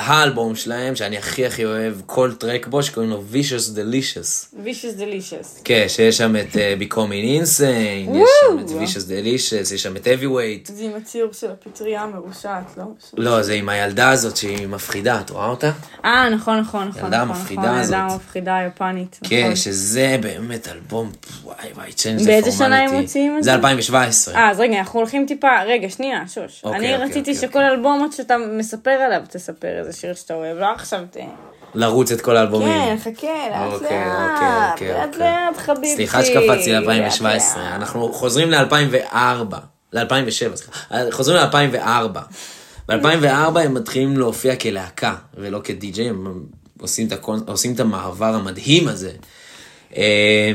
B: לאלבום שלהם, שאני הכי הכי אוהב כל טרק בו, שקוראים לו Vicious Delicious.
A: Vicious Delicious.
B: כן, שיש שם את uh, Becoming Insane, יש שם את. Vicious Delicious, יש שם את Heavyweight.
A: זה עם הציור של הפטריה המרושעת, לא?
B: לא, זה עם הילדה הזאת שהיא מפחידה, את רואה אותה?
A: אה, נכון, נכון, נכון.
B: ילדה
A: נכון,
B: המפחידה
A: נכון,
B: הזאת.
A: ילדה המפחידה היפנית.
B: כן,
A: נכון.
B: שזה באמת אלבום, וואי וואי, צ'יינג'
A: באיזה שנה הם מוציאים את זה?
B: זה 2017.
A: אה, אז רגע, אנחנו הולכים טיפה, רגע, שנייה, שוש.
B: אוקיי,
A: אני
B: אוקיי,
A: רציתי
B: אוקיי,
A: שכל אלבום שאתה מספר עליו, תספר איזה שיר שאתה אוהב, לא עכשיו ת...
B: לרוץ את כל האלבומים.
A: כן, חכה, לאט
B: אוקיי,
A: לאט,
B: אוקיי,
A: לאט
B: אוקיי.
A: לאט, חביבתי.
B: סליחה שקפצתי
A: לאט,
B: ל-2017,
A: לאט.
B: אנחנו חוזרים ל-2004, ל-2007, סליחה, חוזרים ל-2004. ב-2004 הם מתחילים להופיע כלהקה ולא כדי-ג'יי, הם עושים את, הקונ... עושים את המעבר המדהים הזה. אה,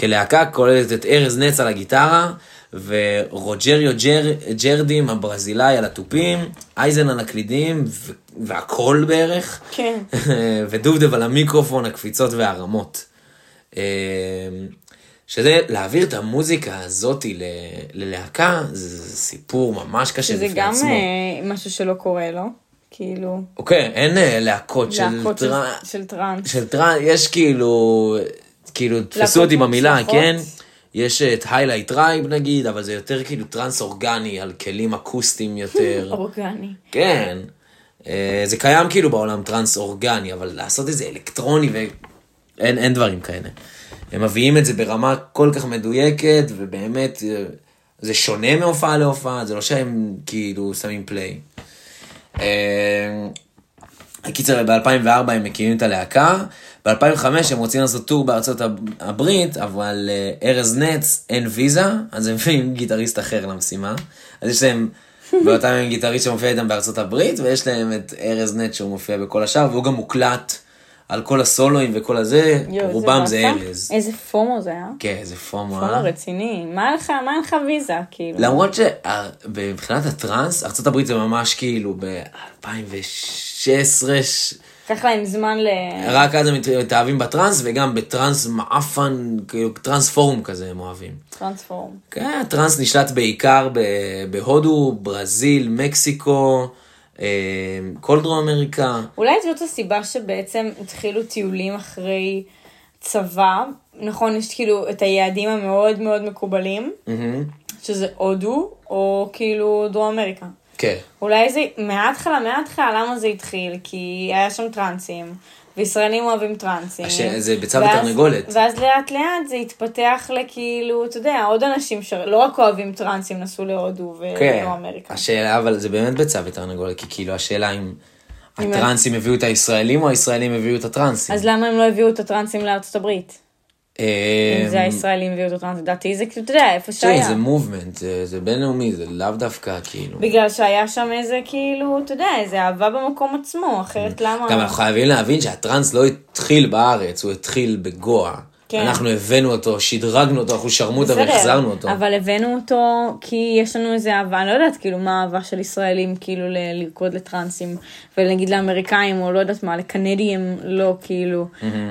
B: כלהקה כוללת את ארז נץ על הגיטרה, ורוג'ריו ג'ר... ג'רדים הברזילאי על התופים, אייזן על הקלידים. והכל בערך.
A: כן.
B: ודובדב על המיקרופון, הקפיצות והרמות. אה, שזה להעביר את המוזיקה הזאתי ל- ללהקה, זה סיפור ממש קשה
A: שזה
B: בפני
A: גם
B: עצמו.
A: אה, משהו שלא קורה, לא? כאילו,
B: אוקיי, אין אה, להקות של
A: להקות של-
B: טראנס,
A: של טראנס.
B: של טראנס, יש כאילו, כאילו, תפסו
A: להקות
B: אותי במילה,
A: מוצלחות.
B: כן? יש את Hilight Tribe נגיד, אבל זה יותר כאילו טראנס אורגני, על כלים אקוסטיים יותר.
A: אורגני.
B: כן. אה, זה קיים כאילו בעולם טראנס אורגני, אבל לעשות את זה אלקטרוני ואין אין דברים כאלה. הם מביאים את זה ברמה כל כך מדויקת, ובאמת אה, זה שונה מהופעה להופעה, זה לא שהם כאילו שמים play. אה, קיצר, ב-2004 הם מקימים את הלהקה, ב-2005 הם רוצים לעשות tour בארצות הב- הברית, אבל ארז נץ אין ויזה, אז הם מביאים גיטריסט אחר למשימה. אז יש להם, באותם ימים גיטריסט שמופיע איתם בארצות הברית, ויש להם את ארז נץ שהוא מופיע בכל השאר, והוא גם מוקלט על כל הסולואים וכל הזה,
A: יואו,
B: רובם זה
A: באסה.
B: ארז.
A: איזה FOMO זה היה?
B: כן, זה FOMO,
A: FOMO
B: אה?
A: רציני. מה לך, מה לך ויזה, כאילו?
B: למרות שמבחינת הטראנס, ארה"ב זה ממש כאילו ב-2016,
A: לקח להם זמן ל...
B: רק אז הם מתאהבים בטראנס, וגם בטראנס מעפן, כאילו טראנס פורום כזה הם אוהבים.
A: טרנספורם.
B: כן, הטראנס נשלט בעיקר בהודו, ברזיל, מקסיקו, אה, כל דרום אמריקה.
A: אולי זאת הסיבה שבעצם התחילו טיולים אחרי צבא. נכון, יש כאילו את היעדים המאוד מאוד מקובלים,
B: מהמם.
A: שזה הודו, או כאילו דרום אמריקה.
B: כן.
A: אולי זה מההתחלה, מההתחלה למה זה התחיל? כי היה שם טרנסים, וישראלים אוהבים טרנסים.
B: הש- זה ביצה ותרנגולת.
A: ואז לאט לאט זה התפתח לכאילו, אתה יודע, עוד אנשים שלא רק אוהבים טרנסים נסעו להודו
B: כן.
A: ולא אמריקה.
B: השאלה, אבל זה באמת ביצה ותרנגולת, כי כאילו השאלה אם- הטרנסים הביאו את הישראלים או הישראלים הביאו את הטרנסים.
A: אז למה הם לא הביאו את הטרנסים לארצות הברית? אם זה הישראלים הביאו את הטרנס, לדעתי זה כאילו, אתה יודע, איפה
B: תראי,
A: שהיה.
B: זה מובמנט, זה בינלאומי, זה לאו דווקא כאילו.
A: בגלל שהיה שם איזה כאילו, אתה יודע, איזה אהבה במקום עצמו, אחרת למה...
B: גם אנחנו חייבים להבין שהטראנס לא התחיל בארץ, הוא התחיל בגואה.
A: כן.
B: אנחנו הבאנו אותו, שדרגנו אותו, אנחנו שרמוטה והחזרנו אותו.
A: אבל הבאנו אותו כי יש לנו איזה אהבה, אני לא יודעת כאילו מה האהבה של ישראלים כאילו ל- לרקוד לטרנסים, ולהגיד לאמריקאים או לא יודעת מה, לקנדים לא כאילו,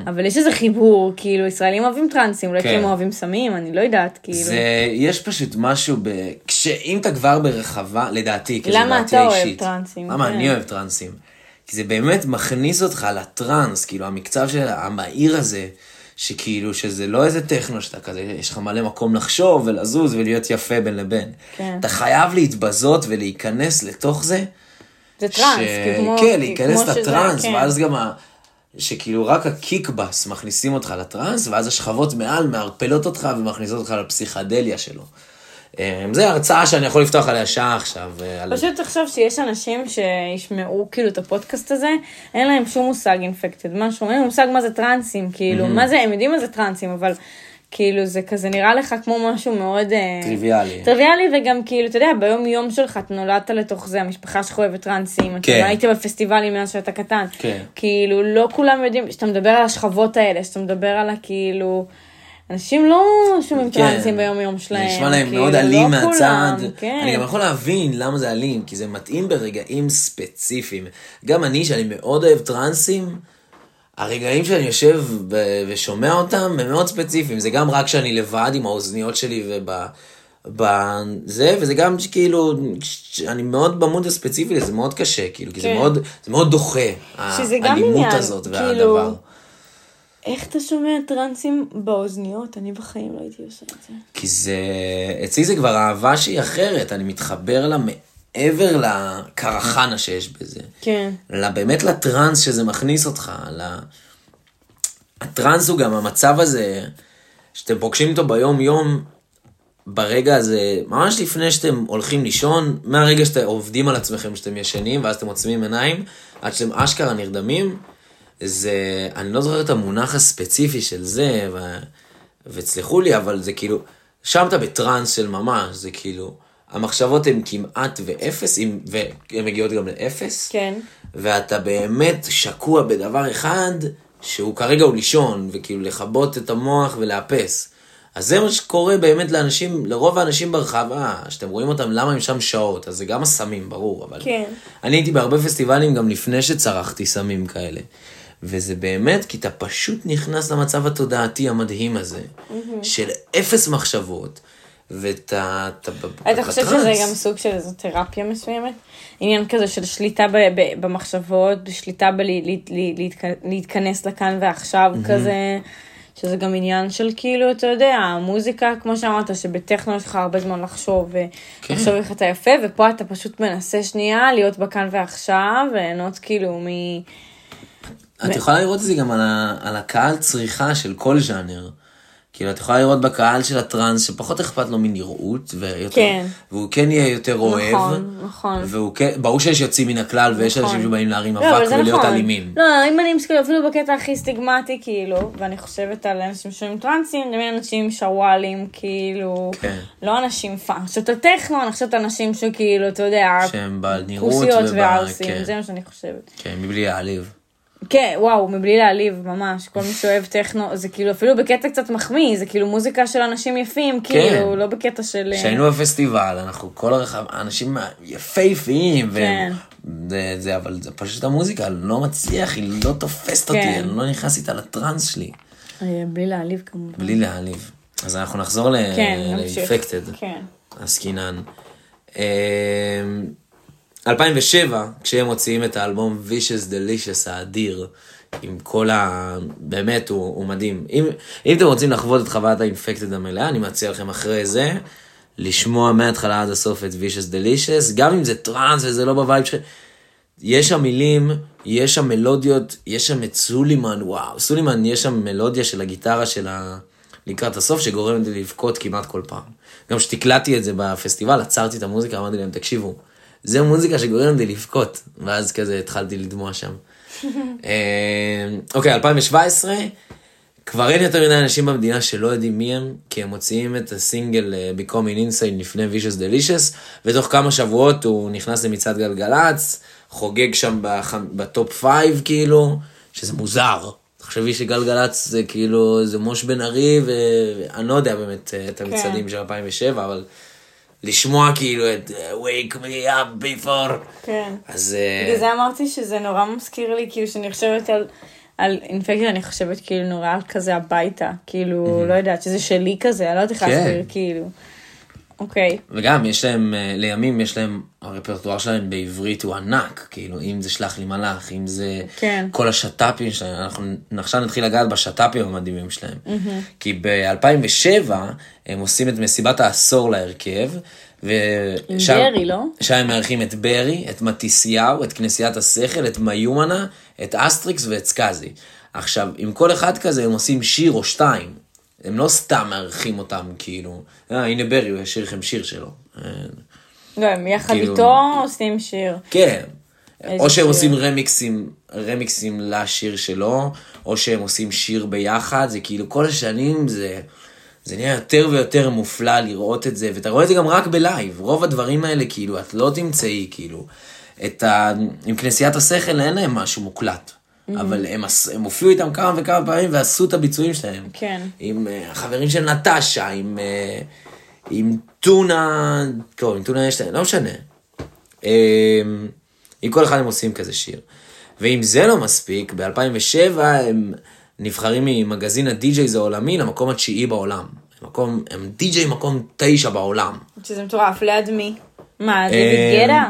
A: אבל יש איזה חיבור, כאילו ישראלים אוהבים טרנסים, אולי כי
B: כן.
A: הם אוהבים סמים, אני לא יודעת, כאילו.
B: זה, יש פשוט משהו ב... כשאם אתה כבר ברחבה, לדעתי, כי זו
A: למה
B: דעתי
A: אתה אוהב. טרנסים?
B: למה
A: כן.
B: אני אוהב טרנסים? כי זה באמת מכניס אותך לטרנס, כאילו המקצב של המהיר הזה, שכאילו שזה לא איזה טכנו שאתה כזה, יש לך מלא מקום לחשוב ולזוז ולהיות יפה בין לבין.
A: כן.
B: אתה חייב להתבזות ולהיכנס לתוך זה.
A: זה טראנס, כי כמו...
B: כן, להיכנס
A: כמו שזה,
B: לטראנס,
A: כן.
B: ואז גם ה... שכאילו רק ה kick bass מכניסים אותך לטראנס, ואז השכבות מעל מערפלות אותך ומכניסות אותך לפסיכדליה שלו. אמ, זה הרצאה שאני יכול לפתוח עליה שעה עכשיו. אה, על...
A: פשוט תחשוב שיש אנשים שישמעו כאילו את הפודקאסט הזה, אין להם שום מושג Infected, משהו, אין להם מושג מה זה טרנסים, כאילו, מה זה, הם יודעים מה זה טרנסים, אבל כאילו זה כזה נראה לך כמו משהו מאוד... אה,
B: טריוויאלי.
A: טריוויאלי, וגם כאילו, אתה יודע, ביום יום שלך, אתה נולדת לתוך זה, המשפחה שלך אוהבת טרנסים, אתה
B: כן.
A: היית בפסטיבלים מאז שאתה קטן.
B: כן.
A: כאילו, לא כולם יודעים, כשאתה מדבר על השכבות האלה, כשאתה מדבר על הכאילו... אנשים לא שומעים
B: כן.
A: טרנסים ביום יום שלהם.
B: זה נשמע להם
A: כאילו,
B: מאוד
A: לא
B: אלים
A: כולם,
B: מהצד.
A: כן.
B: אני גם יכול להבין למה זה אלים, כי זה מתאים ברגעים ספציפיים. גם אני, שאני מאוד אוהב טרנסים, הרגעים שאני יושב ו- ושומע אותם הם מאוד ספציפיים. זה גם רק כשאני לבד עם האוזניות שלי וב... בזה, וזה גם כאילו, אני מאוד במוד הספציפי לזה, מאוד קשה, כאילו, כי זה
A: כן.
B: מאוד, זה מאוד דוחה, האלימות הזאת
A: כאילו,
B: והדבר.
A: איך אתה שומע טרנסים באוזניות? אני בחיים לא הייתי עושה את זה.
B: כי זה, אצלי זה כבר אהבה שהיא אחרת, אני מתחבר לה מעבר לקרחנה שיש בזה.
A: כן.
B: לה, באמת לטראנס שזה מכניס אותך, ל... הטראנס הוא גם המצב הזה, שאתם פוגשים אותו ביום יום, ברגע הזה, ממש לפני שאתם הולכים לישון, מהרגע שאתם עובדים על עצמכם שאתם ישנים, ואז אתם עוצמים עיניים, עד שאתם אשכרה נרדמים, זה, אני לא זוכר את המונח הספציפי של זה, ו... ותסלחו לי, אבל זה כאילו, שם אתה בטראנס של ממש, זה כאילו, המחשבות הן כמעט ואפס, אם- והן מגיעות גם לאפס,
A: כן.
B: ואתה באמת שקוע בדבר אחד, שהוא כרגע הוא לישון, וכאילו לכבות את המוח ולאפס. אז זה מה שקורה באמת לאנשים, לרוב האנשים ברחבה, שאתם רואים אותם, למה הם שם שעות, אז זה גם הסמים, ברור, אבל...
A: כן.
B: אני הייתי בהרבה פסטיבלים גם לפני שצרכתי סמים כאלה. וזה באמת, כי אתה פשוט נכנס למצב התודעתי המדהים הזה, של אפס מחשבות, ואתה... אתה,
A: אתה חושב. שזה גם סוג של איזו תרפיה מסוימת? עניין כזה של שליטה ב- ב- במחשבות, שליטה בלהתכנס לכאן ועכשיו כזה, שזה גם עניין של כאילו, אתה יודע, מוזיקה, כמו שאמרת, שבטכנו יש לך הרבה זמן לחשוב,
B: כן.
A: ולחשוב איך אתה יפה, ופה אתה פשוט מנסה שנייה להיות בכאן ועכשיו, וליהנות כאילו מ...
B: את יכולה לראות את זה גם על, ה, על הקהל צריכה של כל ז'אנר. כאילו, את יכולה לראות בקהל של הטראנס שפחות אכפת לו מנראות, ויותר,
A: כן.
B: והוא כן יהיה יותר אוהב.
A: נכון, נכון.
B: והוא כן, ברור שיש יוצאים מן הכלל, ויש
A: נכון.
B: אנשים שבאים להרים
A: לא,
B: אבק
A: זה
B: ולהיות
A: נכון.
B: אלימים.
A: לא, אם אני מסתכלת אפילו בקטע הכי סטיגמטי, כאילו, ואני חושבת על אנשים שומעים טרנסים, אני אנשים שוואלים, כאילו,
B: כן.
A: לא אנשים פאן. אני חושבת על טכנו, אני חושבת על אנשים שכאילו, אתה יודע,
B: שהם בעל נראות.
A: כוסיות
B: וב-
A: וערסים,
B: כן,
A: זה מה שאני חושבת.
B: כן, מבלי להעליב.
A: כן, וואו, מבלי להעליב, ממש, כל מי שאוהב טכנו, זה כאילו אפילו בקטע קצת מחמיא, זה כאילו מוזיקה של אנשים יפים, כאילו, לא בקטע של...
B: כשהיינו בפסטיבל, אנחנו כל הרחב, אנשים יפהפיים,
A: כן.
B: זה, זה, אבל זה פשוט המוזיקה, לא מצליח, היא לא תופסת אותי,
A: כן.
B: אני לא נכנס איתה לטראנס שלי,
A: אה, בלי להעליב כמובן.
B: בלי להעליב. אז אנחנו נחזור ל-
A: כן, נמשיך.
B: לאינפקטד,
A: כן.
B: עסקינן. אמ, 2007, כשהם מוציאים את האלבום Vicious Delicious האדיר, עם כל ה... באמת, הוא, הוא מדהים. אם, אם אתם רוצים לחוות את חוויית ה Infected המלאה, אני מציע לכם אחרי זה, לשמוע מההתחלה עד הסוף את Vicious Delicious, גם אם זה טראנס וזה לא ב vibe שלכם. יש שם מילים, יש שם מלודיות, יש שם את סולימן, וואו, סולימן, יש שם מלודיה של הגיטרה של ה... לקראת הסוף, שגורמת לי לבכות כמעט כל פעם. גם כשתקלטתי את זה בפסטיבל, עצרתי את המוזיקה, אמרתי להם, תקשיבו, זה מוזיקה שגורמת לי לבכות, ואז כזה התחלתי לדמוע שם. אה, אוקיי, 2017, כבר אין יותר מדי אנשים במדינה שלא יודעים מי הם, כי הם מוציאים את הסינגל אה, Becoming Insane לפני Vicious Delicious, ותוך כמה שבועות הוא נכנס למצעד גלגלצ, חוגג שם בח... בטופ 5 כאילו, שזה מוזר. תחשבי שגלגלצ זה כאילו, זה מוש בן ארי, ואני לא יודע באמת אה, את המצעדים של 2007, אבל לשמוע כאילו את אה, Wake me up before,
A: כן.
B: אז... אה,
A: בגלל זה אמרתי שזה נורא מזכיר לי, כאילו שאני חושבת על, על אינפקציה, אני חושבת כאילו נורא כזה הביתה, כאילו, לא יודעת, שזה שלי כזה, אני לא יודעת איך
B: כן.
A: להסביר, כאילו. אוקיי,
B: וגם יש להם, אה, לימים יש להם, הרפרטואר שלהם בעברית הוא ענק, כאילו, אם זה שלח לי מלאך, אם זה
A: כן.
B: כל השת"פים שלהם, אנחנו עכשיו נתחיל לגעת בשת"פים המדהימים שלהם. כי ב-2007 הם עושים את מסיבת העשור להרכב,
A: עם
B: ושם
A: ברי, לא?
B: שם הם מארחים את ברי, את מתיסיהו, את כנסיית השכל, את מיומנה, את אסטריקס ואת סקאזי. עכשיו, עם כל אחד כזה הם עושים שיר או שתיים. הם לא סתם מארחים אותם, כאילו, אה, הנה ברי, הוא ישיר לכם שיר שלו.
A: לא, הם יחד
B: כאילו-
A: איתו עושים שיר.
B: כן. או שהם
A: שיר?
B: עושים רמיקסים, רמיקסים לשיר שלו, או שהם עושים שיר ביחד, זה כאילו כל השנים זה, זה נהיה יותר ויותר מופלא לראות את זה, ואתה רואה את זה גם רק בלייב, רוב הדברים האלה כאילו, את לא תמצאי כאילו, את ה... עם כנסיית השכל אין להם משהו מוקלט. אבל הם, הם הופיעו איתם כמה וכמה פעמים ועשו את הביצועים שלהם.
A: כן.
B: עם אה, החברים של נטשה, עם, אה, עם טונה, טוב, עם טונה יש להם, לא משנה. אה, עם כל אחד הם עושים כזה שיר. ואם זה לא מספיק, ב-2007 הם נבחרים ממגזין הדי-ג'ייז העולמי למקום התשיעי בעולם. מקום, הם די-ג'יי מקום תשע בעולם.
A: שזה מטורף, ליד מי? מה,
B: אה,
A: דיוויד גדה?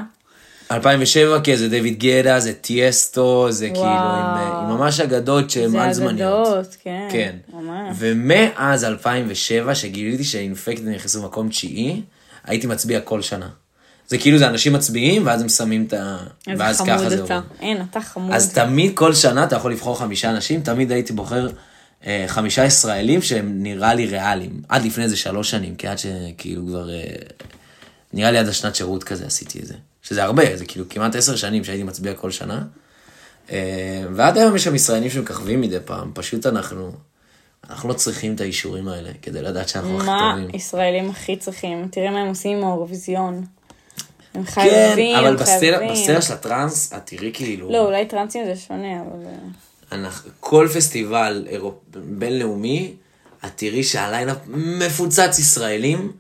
B: 2007, כן, זה דיוויד גדה, זה טיאסטו, זה כאילו עם, אה, עם ממש אגדות שהן
A: זה
B: על זמניות.
A: אגדות, כן.
B: כן.
A: ממש.
B: ומאז 2007, שגיליתי שאינפקטד נכנסו מקום תשיעי, הייתי מצביע כל שנה. זה כאילו זה אנשים מצביעים, ואז הם שמים את ה...
A: איזה
B: ואז ככה
A: חמוד
B: זה
A: אתה.
B: עובד.
A: אין, אתה חמוד.
B: אז תמיד כל שנה אתה יכול לבחור חמישה אנשים, תמיד הייתי בוחר אה, חמישה ישראלים שהם נראה לי ריאליים. עד לפני איזה שלוש שנים, כי עד שכאילו כבר... אה, נראה לי עד השנת שירות כזה עשיתי את זה. שזה הרבה, זה כאילו כמעט עשר שנים שהייתי מצביע כל שנה. אה, ועד היום יש שם ישראלים שמככבים מדי פעם, פשוט אנחנו... אנחנו לא צריכים את האישורים האלה כדי לדעת שאנחנו הכי
A: מה
B: טובים.
A: ישראלים הכי צריכים? תראה מה הם עושים עם האירוויזיון. הם
B: כן,
A: חייבים,
B: אבל
A: הם
B: בסצנה
A: חייבים.
B: בסצנה של הטראנס, את תראי כאילו...
A: לא, אולי טרנסים זה שונה, אבל...
B: אנחנו, כל פסטיבל אירופ... בינלאומי, את תראי שה lineup מפוצץ ישראלים,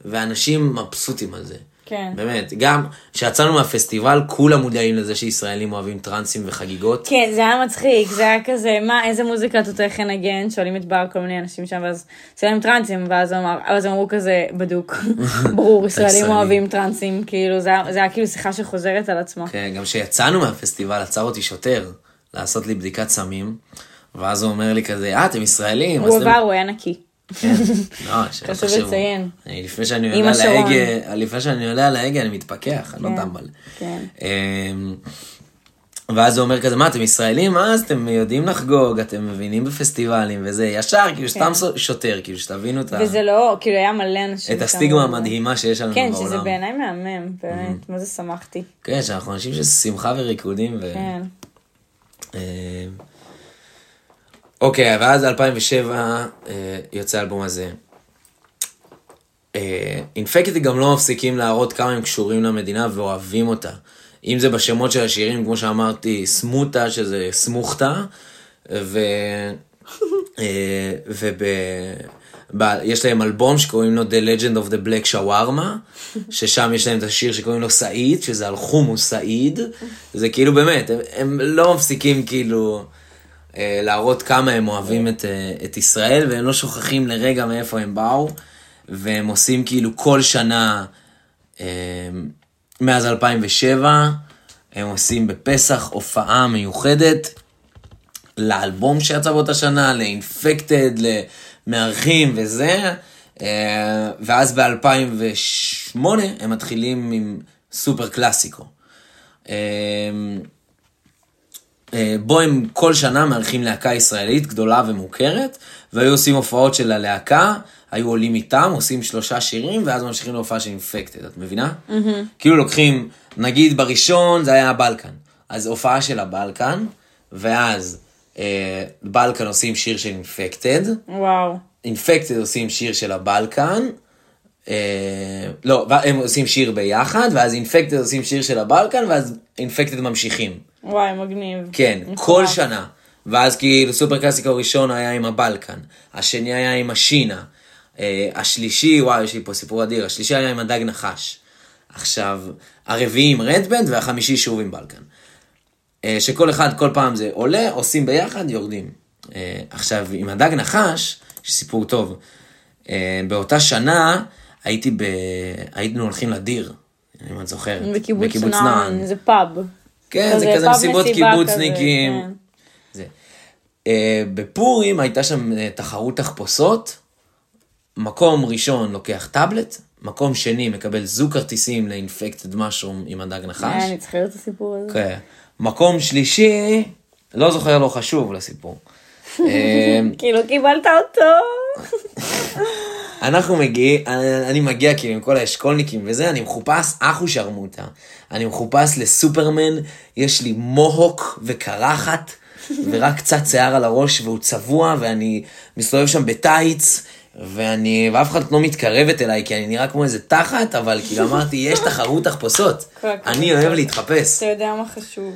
B: ואנשים מבסוטים על זה.
A: כן.
B: באמת, גם כשיצאנו מהפסטיבל, כולם מודעים לזה שישראלים אוהבים טרנסים וחגיגות.
A: כן, זה היה מצחיק, זה היה כזה, מה, איזה מוזיקה את רוצה לנגן? שואלים את בר כל מיני אנשים שם, ואז להם טרנסים, ואז אמר, אז אמרו כזה, בדוק, ברור, ישראלים. אוהבים טרנסים, כאילו, זה היה- זה היה כאילו שיחה שחוזרת על עצמה.
B: כן, גם כשיצאנו מהפסטיבל, עצר אותי שוטר לעשות לי בדיקת סמים, ואז הוא אומר לי כזה, אה, אתם ישראלים?
A: הוא
B: אז אתם-"
A: עבר, הוא היה נקי.
B: כן, לא,
A: חשוב. לציין.
B: אני, לפני שאני עולה
A: שרון.
B: להגה, לפני שאני עולה על ההגה, אני מתפכח, אני לא
A: כן,
B: טמבל.
A: כן.
B: אמ, ואז הוא אומר כזה, מה, אתם ישראלים? מה, אז אתם יודעים לחגוג, אתם מבינים בפסטיבלים וזה, ישר, כאילו, סתם שוטר, כאילו, שתבינו את ה-
A: כן. וזה לא, כאילו, היה מלא אנשים.
B: את. הסטיגמה המדהימה שיש לנו
A: כן,
B: בעולם.
A: שזה בעיניי מהמם, באמת, מה זה שמחתי.
B: כן, שאנחנו אנשים של שמחה וריקודים. ו...
A: כן.
B: אוקיי, ואז 2007 אה, יוצא האלבום הזה. אינפקטי גם לא מפסיקים להראות כמה הם קשורים למדינה ואוהבים אותה. אם זה בשמות של השירים, כמו שאמרתי, סמוטה, שזה סמוכתה, ו... אה, וב... ב... יש להם אלבום שקוראים לו The Legend of the Black Shawarma, ששם יש להם את השיר שקוראים לו סעיד, שזה על חומוס סעיד. זה כאילו באמת, הם, הם לא מפסיקים כאילו אה, להראות כמה הם אוהבים את, אה, את ישראל, והם לא שוכחים לרגע מאיפה הם באו, והם עושים כאילו כל שנה, אה, מאז 2007, הם עושים בפסח הופעה מיוחדת. לאלבום שיצא באותה שנה, לאינפקטד, למארחים וזה, אה, ואז ב-2008 הם מתחילים עם סופר קלאסיקו. אה, בו הם כל שנה מארחים להקה ישראלית גדולה ומוכרת, והיו עושים הופעות של הלהקה, היו עולים איתם, עושים שלושה שירים, ואז ממשיכים להופעה של אינפקטד, את מבינה? Mm-hmm. כאילו לוקחים, נגיד בראשון זה היה הבלקן, אז הופעה של הבלקן, ואז אה, בלקן עושים שיר של אינפקטד,
A: וואו.
B: אינפקטד עושים שיר של הבלקן, אה, לא, הם עושים שיר ביחד, ואז אינפקטד עושים שיר של הבלקן, ואז אינפקטד ממשיכים.
A: וואי, מגניב.
B: כן. כל שנה. ואז כאילו סופר קלאסיקו הראשון היה עם הבלקן, השני היה עם השינה, אה, השלישי, וואי, יש לי פה סיפור אדיר, השלישי היה עם הדג נחש. עכשיו, הרביעי עם רדבנד והחמישי שוב עם בלקן. אה, שכל אחד, כל פעם זה עולה, עושים ביחד, יורדים. אה, עכשיו, עם הדג נחש, יש סיפור טוב. אה, באותה שנה הייתי ב... היינו הולכים לדיר, אם את זוכרת.
A: בקיבוץ נען, זה פאב.
B: כן, זה כזה מסיבות קיבוצניקים.
A: כן.
B: זה. Uh, בפורים הייתה שם uh, תחרות תחפושות, מקום ראשון לוקח טאבלט, מקום שני מקבל זוג כרטיסים לאינפקטד משרום עם הדג נחש.
A: אה, אני צריכה לראות את הסיפור הזה.
B: כן. מקום שלישי, לא זוכר, לא חשוב לסיפור. אה,
A: כאילו קיבלת אותו.
B: אנחנו מגיעים, אני מגיע כאילו עם כל האשכולניקים וזה, אני מחופש אחו שרמוטה. אני מחופש לסופרמן, יש לי מוהוק וקרחת, ורק קצת שיער על הראש והוא צבוע, ואני מסתובב שם בטייץ, ואני, ואף אחד לא מתקרבת אליי, כי אני נראה כמו איזה תחת, אבל כאילו אמרתי, יש תחרות תחפושות. אני אוהב להתחפש.
A: אתה יודע מה חשוב.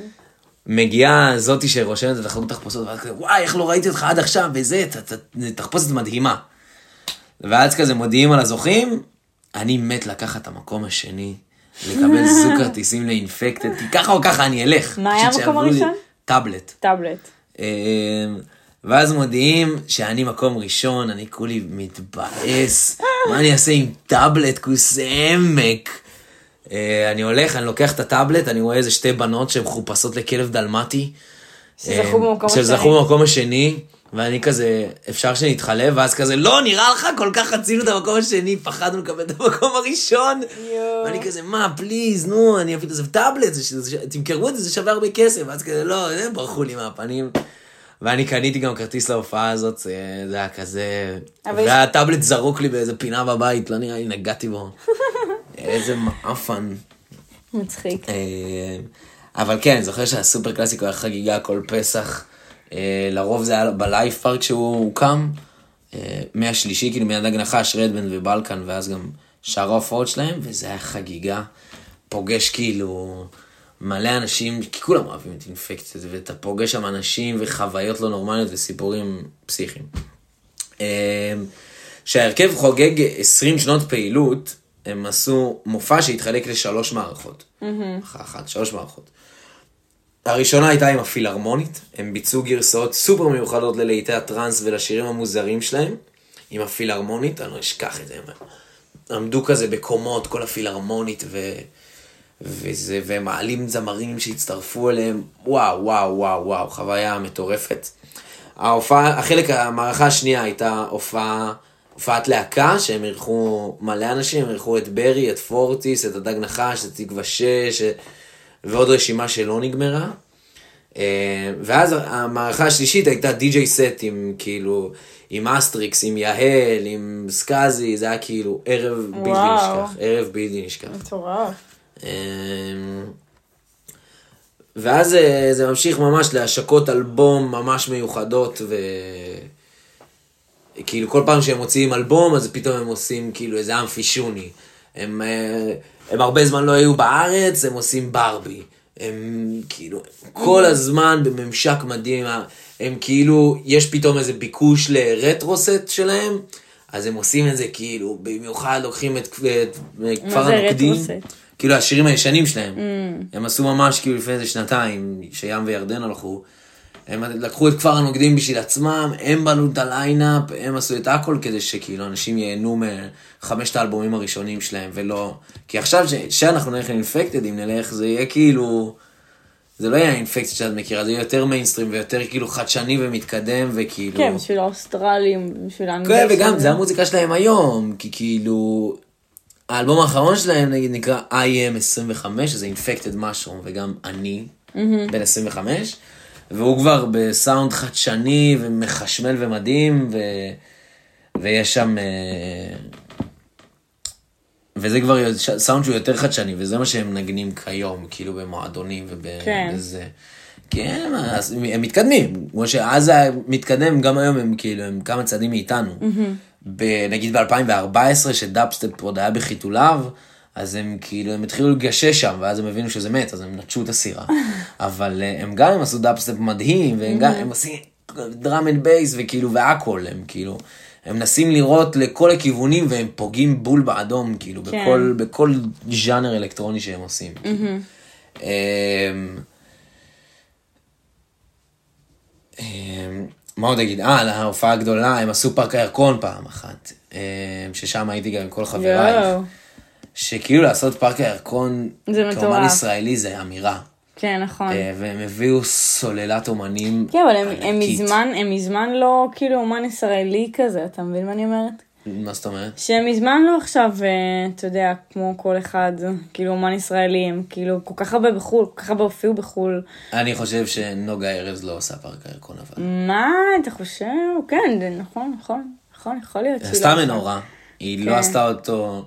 B: מגיעה זאתי שרושמת את התחרות תחפושות, ואז כזה, וואי, איך לא ראיתי אותך עד עכשיו, וזה, תחפושת מדהימה. ואז כזה מודיעים על הזוכים, אני מת לקחת את המקום השני, לקבל זוג כרטיסים לאינפקטד, כי ככה או ככה אני אלך.
A: מה היה המקום הראשון?
B: טאבלט.
A: טאבלט.
B: אה, ואז מודיעים שאני מקום ראשון, אני כולי מתבאס, מה אני אעשה עם טאבלט כוס עמק? אה, אני הולך, אני לוקח את הטאבלט, אני רואה איזה שתי בנות שהן מחופשות לכלב דלמטי.
A: שזכו במקום
B: השני.
A: השני.
B: שזכו במקום השני, ואני כזה, אפשר שנתחלף? ואז כזה, לא, נראה לך, כל כך רצינו את המקום השני, פחדנו לקבל את המקום הראשון.
A: יואו.
B: ואני כזה, מה, פליז, נו, אני אפילו, זה טאבלט, זה, זה, תמכרו את זה, זה שווה הרבה כסף. ואז כזה, לא, הם ברחו לי מהפנים. ואני קניתי גם כרטיס להופעה הזאת, זה, זה היה כזה...
A: אבל יש-
B: והטאבלט זרוק לי באיזה פינה בבית, לא נראה לי נגעתי בו. איזה מעפן.
A: מצחיק.
B: אה, אבל כן, זוכר שהסופר קלאסיקו היה חגיגה כל פסח. אה, לרוב זה היה בלייב פארק שהוא הוקם. אה, מהשלישי, כאילו מיד הגנחה, שרדבן ובלקן, ואז גם שאר ההופעות שלהם, וזה היה חגיגה. פוגש כאילו מלא אנשים, כי כולם אוהבים את אינפקציה, ואתה פוגש שם אנשים וחוויות לא נורמליות וסיפורים פסיכיים. אה, כשההרכב חוגג 20 שנות פעילות, הם עשו מופע שהתחלק לשלוש מערכות. אחת, אחת, שלוש מערכות. הראשונה הייתה עם הפילהרמונית, הם ביצעו גרסאות סופר מיוחדות ללהיטי הטראנס ולשירים המוזרים שלהם, עם הפילהרמונית, אני לא אשכח את זה, הם עמדו כזה בקומות, כל הפילהרמונית, ו... וזה, והם מעלים זמרים שהצטרפו אליהם, וואו, וואו, וואו, וואו, חוויה מטורפת. ההופעה, החלק, המערכה השנייה הייתה הופעה, הופעת להקה, שהם אירחו מלא אנשים, הם אירחו את ברי, את פורטיס, את הדג נחש, את תקווה 6, ועוד רשימה שלא נגמרה. אה, ואז המערכה השלישית הייתה DJ set עם כאילו, עם אסטריקס, עם יהל, עם סקאזי, זה היה כאילו ערב בלתי. נשכח, ערב בלתי נשכח.
A: מטורף.
B: אמ, ואז אה, זה ממשיך ממש להשקות אלבום ממש מיוחדות ו... כאילו כל פעם שהם מוציאים אלבום אז פתאום הם עושים כאילו איזה אמפי שוני. הם, אה, הם הרבה זמן לא היו בארץ, הם עושים ברבי. הם כאילו כל הזמן בממשק מדהים, הם כאילו, יש פתאום איזה ביקוש לרטרוסט שלהם, אז הם עושים את זה כאילו, במיוחד לוקחים את, את כפר
A: זה
B: הנוקדים.
A: רטרוסט?
B: כאילו השירים הישנים שלהם. הם עשו ממש כאילו לפני איזה שנתיים, שים וירדן הלכו. הם לקחו את כפר הנוקדים בשביל עצמם, הם בנו את ה lineup, הם עשו את הכל כדי שכאילו אנשים ייהנו מחמשת האלבומים הראשונים שלהם, ולא... כי עכשיו ש- שאנחנו נלך ל Infected, אם נלך, זה יהיה כאילו... זה לא יהיה ה Infected שאת מכירה, זה יהיה יותר מיינסטרים ויותר כאילו חדשני ומתקדם, וכאילו...
A: כן, בשביל האוסטרלים, בשביל
B: כן,
A: האנגליה.
B: וגם זה המוזיקה שלהם היום, כי כאילו, האלבום האחרון שלהם נגיד נקרא IM25, שזה Infected Mushroom, וגם אני, בן 25, והוא כבר בסאונד חדשני ומחשמל ומדהים, ו... ויש שם... אה, וזה כבר סאונד שהוא יותר חדשני, וזה מה שהם מנגנים כיום, כאילו במועדונים
A: כן.
B: ובזה. כן, אז הם מתקדמים, כמו שאז היה מתקדם, גם היום הם כאילו, הם כמה צעדים מאיתנו. ב- נגיד ב-2014, שדאפסטפ עוד היה בחיתוליו, אז הם כאילו, הם התחילו לגשש שם, ואז הם הבינו שזה מת, אז הם נטשו את הסירה. אבל אה, הם גם, הם עשו דאפסטפ מדהים, והם גם, הם עושים drum and bass, וכאילו, והכל, הם כאילו, הם מנסים לירות לכל הכיוונים, והם פוגעים בול באדום, כאילו,
A: כן.
B: בכל, בכל ז'אנר אלקטרוני שהם עושים. אמ, אמ, מה עוד אגיד? אה, להופעה הגדולה, הם עשו פארק הירקון פעם אחת, אמ, ששם הייתי גם עם כל חברייך. שכאילו לעשות פארק הירקון,
A: זה
B: כאומן
A: מטורף.
B: ישראלי זה אמירה.
A: כן, נכון.
B: אה, והם הביאו סוללת אומנים
A: כן, אבל הם- הם. מזמן, הם מזמן לא כאילו אומן ישראלי כזה, אתה מבין מה אני אומרת?
B: מה זאת אומרת?
A: שהם מזמן לא עכשיו, אה, אתה יודע, כמו כל אחד, כאילו אומן ישראלי, הם כאילו כל כך הרבה בחו"ל, כל כך הרבה הופיעו בחו"ל.
B: אני חושב שנוגה ארז לא עושה פארק הירקון אבל.
A: מה, אתה חושב? כן, נכון, נכון, נכון, יכול להיות. לא
B: סתם. מנורה. היא
A: כן.
B: לא עשתה אותו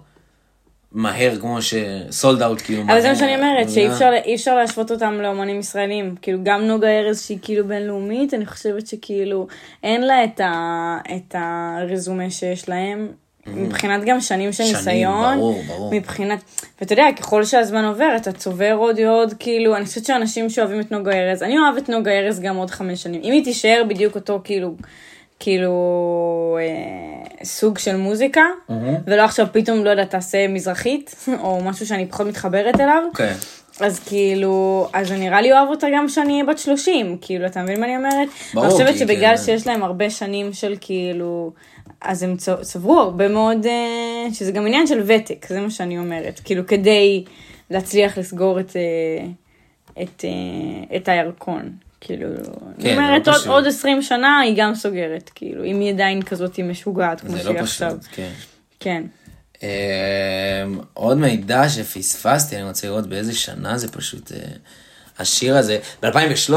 B: מהר כמו שסולד אאוט כאילו
A: אבל זה מה. שאני אומרת, שאי אפשר, אפשר להשוות אותם לאומנים ישראלים. כאילו גם נוגה ארז שהיא כאילו בינלאומית, אני חושבת שכאילו אין לה את, ה, את הרזומה שיש להם. מבחינת גם שנים של
B: שנים,
A: ניסיון,
B: ברור, ברור.
A: מבחינת, ואתה יודע, ככל שהזמן עובר, אתה צובר עוד עוד, כאילו, אני חושבת שאנשים שאוהבים את נוגה ארז, אני אוהבת נוגה ארז גם עוד חמש שנים. אם היא תישאר בדיוק אותו, כאילו, כאילו, אה, סוג של מוזיקה, ולא עכשיו פתאום, לא יודעת, תעשה מזרחית, או משהו שאני פחות מתחברת אליו,
B: כן.
A: אז כאילו, אז נראה לי אוהב אותה גם כשאני אהיה בת 30, כאילו, אתה מבין מה אני אומרת?
B: ברור,
A: אני חושבת שבגלל
B: כן.
A: שיש להם הרבה שנים של כאילו, אז הם צברו הרבה מאוד, אה, שזה גם עניין של ותק, זה מה שאני אומרת. כאילו, כדי להצליח לסגור את, אה, את, אה, את הירקון. כאילו,
B: כן,
A: אני אומרת,
B: לא
A: עוד,
B: פשוט.
A: עוד 20 שנה היא גם סוגרת, כאילו, אם היא עדיין כזאת משוגעת כמו
B: זה
A: שהיא
B: לא
A: עכשיו.
B: כן.
A: כן.
B: אמ, עוד מידע שפספסתי, אני רוצה לראות באיזה שנה זה פשוט, אה, השיר הזה, ב-2013,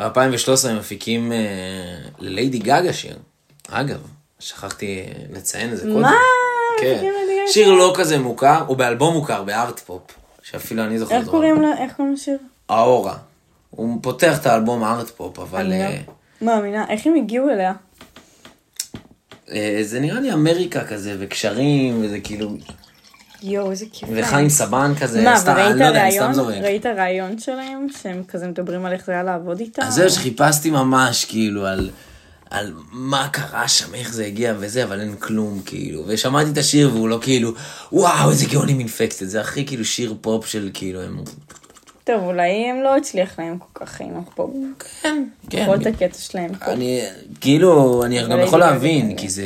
B: ב-2013 הם מפיקים אה, לליידי גגה שיר. אגב, שכחתי אה, לציין את זה קודם.
A: מה?
B: כן. שיר לא כזה מוכר, הוא באלבום מוכר, בארט פופ, שאפילו אני זוכר
A: איך קוראים לשיר?
B: האורה. הוא פותח את האלבום הארט פופ, אבל
A: אני
B: אה,
A: לא מאמינה, איך הם הגיעו אליה?
B: אה, זה נראה לי אמריקה כזה, וקשרים, וזה כאילו,
A: יואו, איזה כיף.
B: וחיים סבן כזה,
A: מה,
B: סתם, אני לא יודע, אני סתם? זורק.
A: ראית ראיון שלהם? שהם כזה מדברים על איך זה היה לעבוד איתה?
B: אז זהו שחיפשתי ממש כאילו על, על מה קרה שם, איך זה הגיע וזה, אבל אין כלום כאילו. ושמעתי את השיר והוא לא כאילו, וואו איזה גאונים Infected, זה הכי כאילו שיר פופ של כאילו הם...
A: טוב, אולי הם לא הצליח להם כל כך עם הפופ.
B: כן, כן.
A: כל את הקטע שלהם פה.
B: אני כאילו, אני גם יכול להבין, כי זה...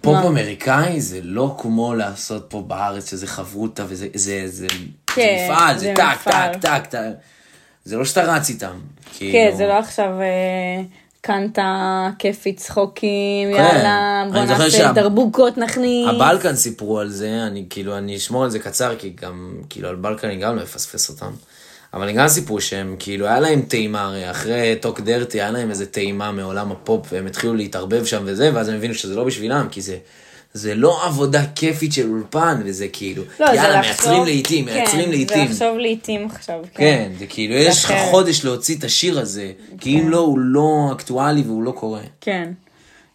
B: פופ? אמריקאי זה לא כמו לעשות פה בארץ שזה חברותה וזה זה, זה, זה
A: כן,
B: מפעל, זה
A: זה
B: טק. טק, טק, טק. זה לא שאתה רץ איתם. כאילו.
A: כן, זה לא עכשיו אה, קטנה, כיפי, צחוקים,
B: כן.
A: יאללה, בוא נעשה
B: שה-
A: דרבוקות, נכניס.
B: הבלקן סיפרו על זה, אני כאילו, אני אשמור על זה קצר, כי גם, כאילו, על בלקן אני גם לא אפספס אותם. אבל הם גם סיפרו שהם, כאילו, היה להם טעימה, הרי אחרי טוק דרטי, היה להם איזה טעימה מעולם הפופ, והם התחילו להתערבב שם וזה, ואז הם הבינו שזה לא בשבילם, כי זה... זה לא עבודה כיפית של אולפן, וזה כאילו,
A: לא, זה
B: יאללה,
A: לחשוב-
B: מייצרים לעיתים, מייצרים
A: כן,
B: לעיתים.
A: זה לחשוב לעיתים עכשיו, כן.
B: כן, זה כאילו, יש לך. חודש להוציא את השיר הזה, כי אם לא, הוא לא אקטואלי והוא לא קורה.
A: כן,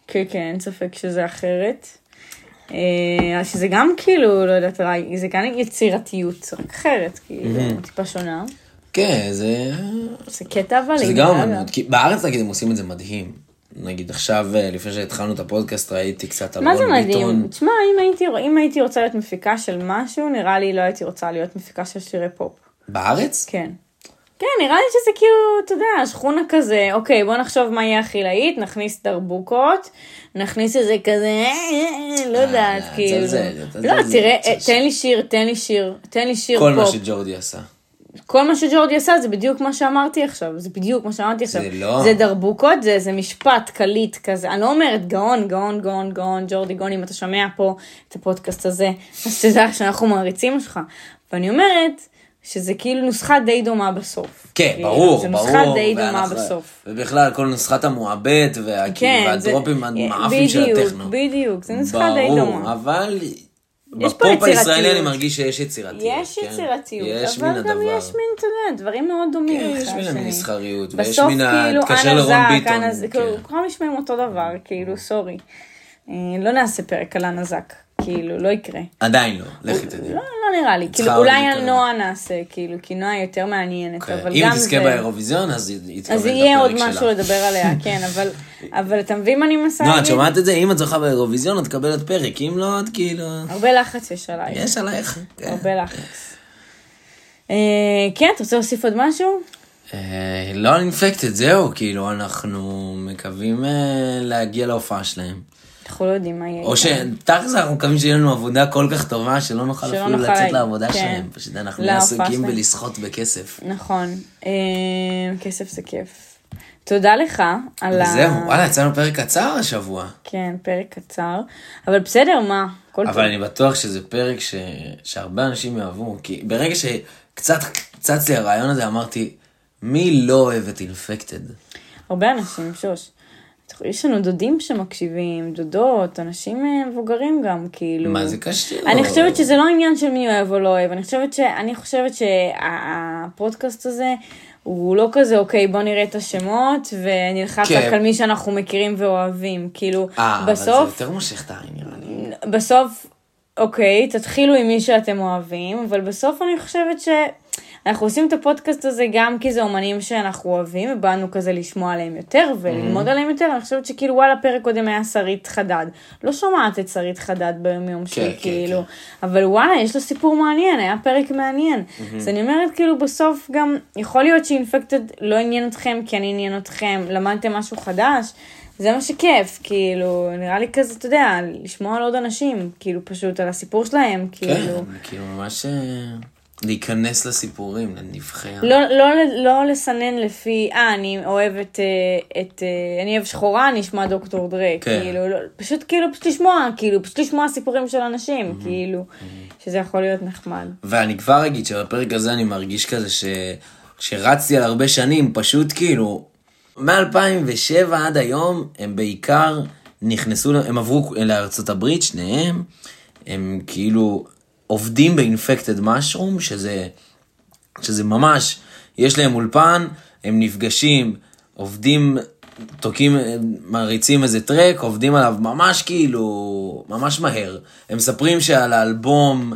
A: כן, כן, אין ספק שזה אחרת. אה, אז שזה גם כאילו, לא יודעת, זה גם יצירתיות, רק אחרת, כאילו, טיפה שונה.
B: כן, זה...
A: זה קטע אבל...
B: שזה גם. אמנות, כי בארץ נגיד הם עושים את זה מדהים. נגיד עכשיו, אה, לפני שהתחלנו את הפודקאסט, ראיתי קצת על
A: מה זה
B: רון
A: מדהים?
B: ביטון.
A: תשמע, אם הייתי, אם הייתי רוצה להיות מפיקה של משהו, נראה לי לא הייתי רוצה להיות מפיקה של שירי פופ.
B: בארץ?
A: כן. כן, נראה לי שזה כאילו, אתה יודע, שכונה כזה, אוקיי, בוא נחשוב מה יהיה הכי להיט, נכניס דרבוקות, נכניס איזה כזה, אה, אה, לא יודעת,
B: אה,
A: כאילו. לא, תראה. אה, תן לי שיר, תן לי שיר, תן לי שיר
B: כל מה
A: פופ.
B: שג'ורדי עשה.
A: כל מה שג'ורדי עשה זה בדיוק מה שאמרתי עכשיו, זה בדיוק מה שאמרתי עכשיו.
B: זה לא.
A: זה דרבוקות, זה איזה משפט קליט כזה. אני לא אומרת גאון, גאון, גאון, גאון, ג'ורדי גאון, אם אתה שומע פה את הפודקאסט הזה, אז תדע שאנחנו מעריצים אותך. ואני אומרת שזה כאילו נוסחה די דומה בסוף.
B: כן,
A: כאילו,
B: ברור,
A: זה
B: ברור.
A: נוסחה די דומה
B: ואנחנו-
A: בסוף.
B: ובכלל, כל נוסחת המועבד, וה- כאילו,
A: כן, זה-
B: והדרופים המאפים של
A: בדיוק,
B: הטכנו.
A: בדיוק, זה נוסחה די דומה.
B: ברור, אבל בפופ הישראלי. אני מרגיש שיש יצירתיות.
A: יש
B: כן?
A: יצירתיות,
B: יש
A: אבל גם
B: הדבר.
A: יש מין, אתה יודע, דברים מאוד דומים
B: כן, יש מן
A: לשני.
B: המסחריות, ויש
A: בסוף
B: מן ה...
A: כאילו,
B: לרון ביטון.
A: אנה זק,
B: כן.
A: כאילו, כולם נשמעים אותו דבר, כאילו, סורי. אה, לא נעשה פרק על אנה זק, כאילו, לא יקרה.
B: עדיין לא, לכי תדעי.
A: לא, לא נראה לי, כאילו, אולי על. נועה נעשה, כאילו, כי נועה יותר מעניינת,
B: כן,
A: אבל
B: אם
A: גם
B: תזכה
A: זה...
B: באירוויזיון, אז יתקבל
A: אז
B: את
A: יהיה עוד
B: הפרק
A: משהו
B: שלה.
A: לדבר עליה, כן, אבל, אבל אתה מבין מה אני מנסה
B: לא, את
A: להגיד?
B: שומעת את זה? אם את זוכה באירוויזיון, את מקבלת פרק, אם לא, את כאילו...
A: הרבה לחץ יש עליי,
B: יש עלייך. כן.
A: הרבה לחץ. אה, כן, אתה רוצה להוסיף עוד משהו?
B: אה, לא אינפקטד, זהו, כאילו, אנחנו מקווים אה, להגיע להופעה שלהם.
A: אנחנו לא יודעים מה יהיה.
B: או. שתכלס אנחנו מקווים שיהיה לנו עבודה כל כך טובה, שלא נוכל
A: שלא
B: אפילו
A: נוכל
B: לצאת
A: לה-
B: לעבודה
A: כן.
B: שלהם. פשוט אנחנו
A: להופעה
B: עסוקים. בלסחוט בכסף.
A: נכון, אה, כסף זה כיף. תודה לך על ה...
B: זהו, וואלה, יצאנו פרק קצר השבוע.
A: כן, פרק קצר. אבל בסדר, מה? טוב.
B: אבל אני בטוח שזה פרק ש... שהרבה אנשים יאהבו, כי ברגע שקצת צץ לי הרעיון הזה, אמרתי, מי לא אוהב את אינפקטד?
A: הרבה אנשים, שוש. יש לנו דודים שמקשיבים, דודות, אנשים אה, מבוגרים גם, כאילו.
B: מה זה קשור?
A: אני חושבת שזה לא עניין של מי אוהב או לא אוהב, אני חושבת, ש... אני חושבת שהפודקאסט הזה הוא לא כזה, אוקיי, בוא נראה את השמות ונלחץ
B: כן.
A: רק על מי שאנחנו מכירים ואוהבים. כאילו,
B: אה, אבל זה
A: בסוף,
B: יותר מושך את העין, נראה לי.
A: בסוף, אוקיי, תתחילו עם מי שאתם אוהבים, אבל בסוף אני חושבת ש... אנחנו עושים את הפודקאסט הזה גם כי זה אומנים שאנחנו אוהבים, ובאנו כזה לשמוע עליהם יותר וללמוד עליהם יותר, אני חושבת שכאילו וואלה, פרק קודם היה שרית חדד. לא שומעת את שרית חדד ביום יום שלי,
B: כן,
A: כאילו, אבל וואלה, יש לו סיפור מעניין, היה פרק מעניין. אז אני אומרת, כאילו, בסוף גם, יכול להיות שאינפקטד לא עניין אתכם, כי אני עניין אתכם, למדתם משהו חדש. זה מה שכיף, כאילו, נראה לי כזה, אתה יודע, לשמוע על עוד אנשים, כאילו, פשוט על הסיפור שלהם, כאילו.
B: כן, כאילו ממש אה, להיכנס לסיפורים, לנבחי ה...
A: לא, לא, לא לסנן לפי, אה, אני אוהבת אה, את, אה, אני אוהב שחורה, אני אשמע דוקטור דרי,
B: כן.
A: כאילו, לא, פשוט כאילו, פשוט לשמוע, כאילו, פשוט לשמוע סיפורים של אנשים, כאילו, שזה יכול להיות נחמד.
B: ואני כבר אגיד שבפרק הזה אני מרגיש כזה ש... שרצתי על הרבה שנים, פשוט כאילו, מ-2007 עד היום, הם בעיקר נכנסו, הם עברו לארצות הברית, שניהם, הם כאילו עובדים באינפקטד משרום, שזה, שזה ממש, יש להם אולפן, הם נפגשים, עובדים, תוקעים, מריצים איזה טרק, עובדים עליו ממש כאילו, ממש מהר. הם מספרים שעל האלבום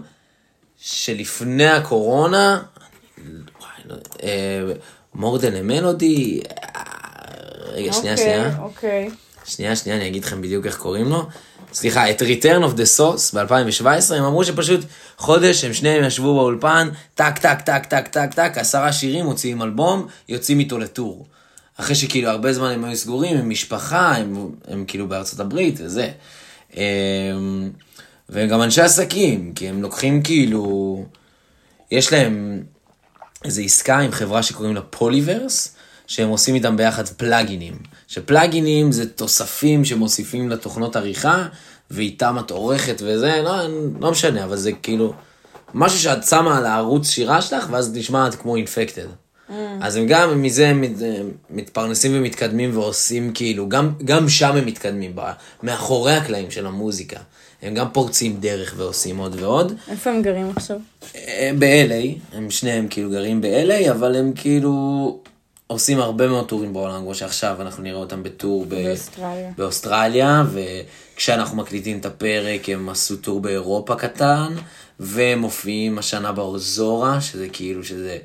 B: שלפני הקורונה, מורדן המלודי, רגע, שנייה, שנייה.
A: אוקיי.
B: שנייה, שנייה, אני אגיד לכם בדיוק איך קוראים לו. סליחה, את Return of the Sauce ב-2017, הם אמרו שפשוט חודש הם שניהם ישבו באולפן, טק, טק, טק, טק, טק, טק, עשרה שירים, מוציאים אלבום, יוצאים איתו ל tour. אחרי שכאילו הרבה זמן הם היו סגורים, עם משפחה, הם, הם כאילו בארצות הברית וזה. אמ, והם גם אנשי עסקים, כי הם לוקחים כאילו, יש להם איזו עסקה עם חברה שקוראים לה Polyverse, שהם עושים איתם ביחד פלאגינים. שפלאגינים זה תוספים שמוסיפים לתוכנות עריכה, ואיתם את עורכת וזה, לא, לא משנה, אבל זה כאילו משהו שאת שמה על הערוץ שירה שלך, ואז נשמעת כמו אינפקטד. Mm. אז הם גם מזה מת, מתפרנסים ומתקדמים ועושים כאילו, גם, גם שם הם מתקדמים, מאחורי הקלעים של המוזיקה. הם גם פורצים דרך ועושים עוד ועוד.
A: איפה הם גרים עכשיו?
B: אה, ב-LA, הם שניהם כאילו גרים ב-LA, אבל הם כאילו עושים הרבה מאוד טורים בעולם, כמו שעכשיו אנחנו נראה אותם בטור
A: באוסטרליה.
B: באוסטרליה, וכשאנחנו מקליטים את הפרק הם עשו טור באירופה קטן, והם מופיעים השנה באורזורה, שזה כאילו, שזה...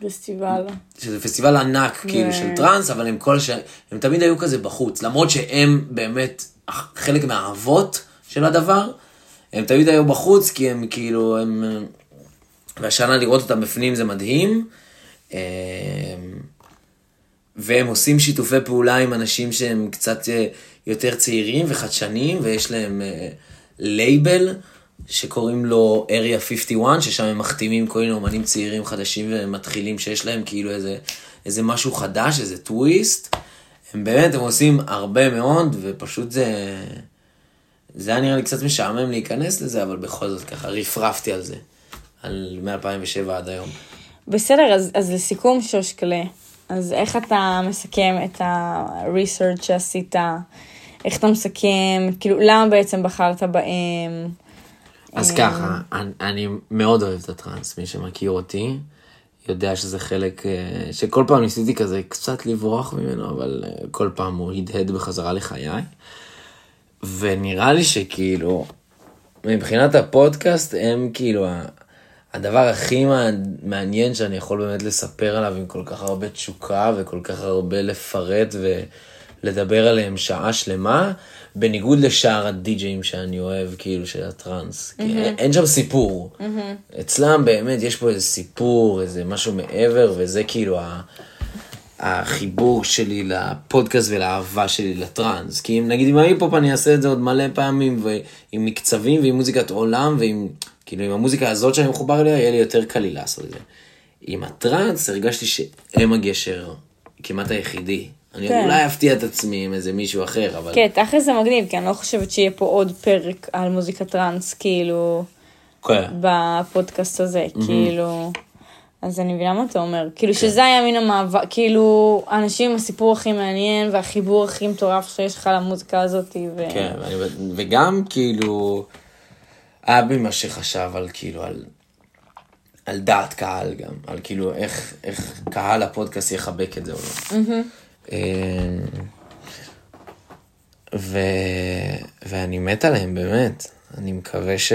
A: פסטיבל.
B: שזה פסטיבל ענק כאילו של טראנס, אבל הם כל ש... הם תמיד היו כזה בחוץ, למרות שהם באמת חלק מהאבות של הדבר, הם תמיד היו בחוץ, כי הם כאילו, הם... והשנה לראות אותם בפנים זה מדהים. והם עושים שיתופי פעולה עם אנשים שהם קצת אה, יותר צעירים וחדשניים, ויש להם אה, לייבל שקוראים לו Area 51, ששם הם מחתימים כל מיני אומנים צעירים חדשים ומתחילים שיש להם כאילו איזה, איזה משהו חדש, איזה טוויסט. הם באמת, הם עושים הרבה מאוד, ופשוט זה... זה היה נראה לי קצת משעמם להיכנס לזה, אבל בכל זאת ככה רפרפתי על זה. על מ-2007 עד היום.
A: בסדר, אז, אז לסיכום שושקלה, אז איך אתה מסכם את ה-research שעשית? איך אתה מסכם? כאילו, למה בעצם בחרת בהם?
B: אז ככה, אני, אני מאוד אוהב את הטראנס, מי שמכיר אותי יודע שזה חלק אה, שכל פעם ניסיתי כזה קצת לברוח ממנו, אבל אה, כל פעם הוא הדהד בחזרה לחיי. ונראה לי שכאילו, מבחינת הפודקאסט הם כאילו הדבר הכי מע- מעניין שאני יכול באמת לספר עליו עם כל כך הרבה תשוקה וכל כך הרבה לפרט ולדבר עליהם שעה שלמה, בניגוד לשאר הדי-ג'אים שאני אוהב, כאילו, של הטראנס. כי אין, שם סיפור. אצלם באמת יש פה איזה סיפור, איזה משהו מעבר, וזה כאילו ה... החיבור שלי לפודקאסט ולאהבה שלי לטראנס. כי אם נגיד עם ההיפ-הופ אני אעשה את זה עוד מלא פעמים, ועם מקצבים ועם מוזיקת עולם, ועם, כאילו עם המוזיקה הזאת שאני מחובר אליה, יהיה לי יותר קל לי לעשות את זה. עם הטראנס הרגשתי שהם הגשר כמעט היחידי. אני
A: כן.
B: אולי אפתיע את עצמי עם איזה מישהו אחר, אבל...
A: כן, תכל'ס זה מגניב, כי אני לא חושבת שיהיה פה עוד פרק על מוזיקה טראנס, כאילו,
B: כן.
A: בפודקאסט הזה, כאילו... אז אני מבינה מה אתה אומר. כאילו שזה היה מין המאבק, כאילו, אנשים עם הסיפור הכי מעניין והחיבור הכי מטורף שיש לך למוזיקה הזאת. ו...
B: כן, ואני, וגם כאילו, אבי מה שחשב על כאילו, על, על דעת קהל גם, על כאילו איך, איך קהל הפודקאסט יחבק את זה או לא. אה, ו... ואני מת עליהם, באמת. אני מקווה ש...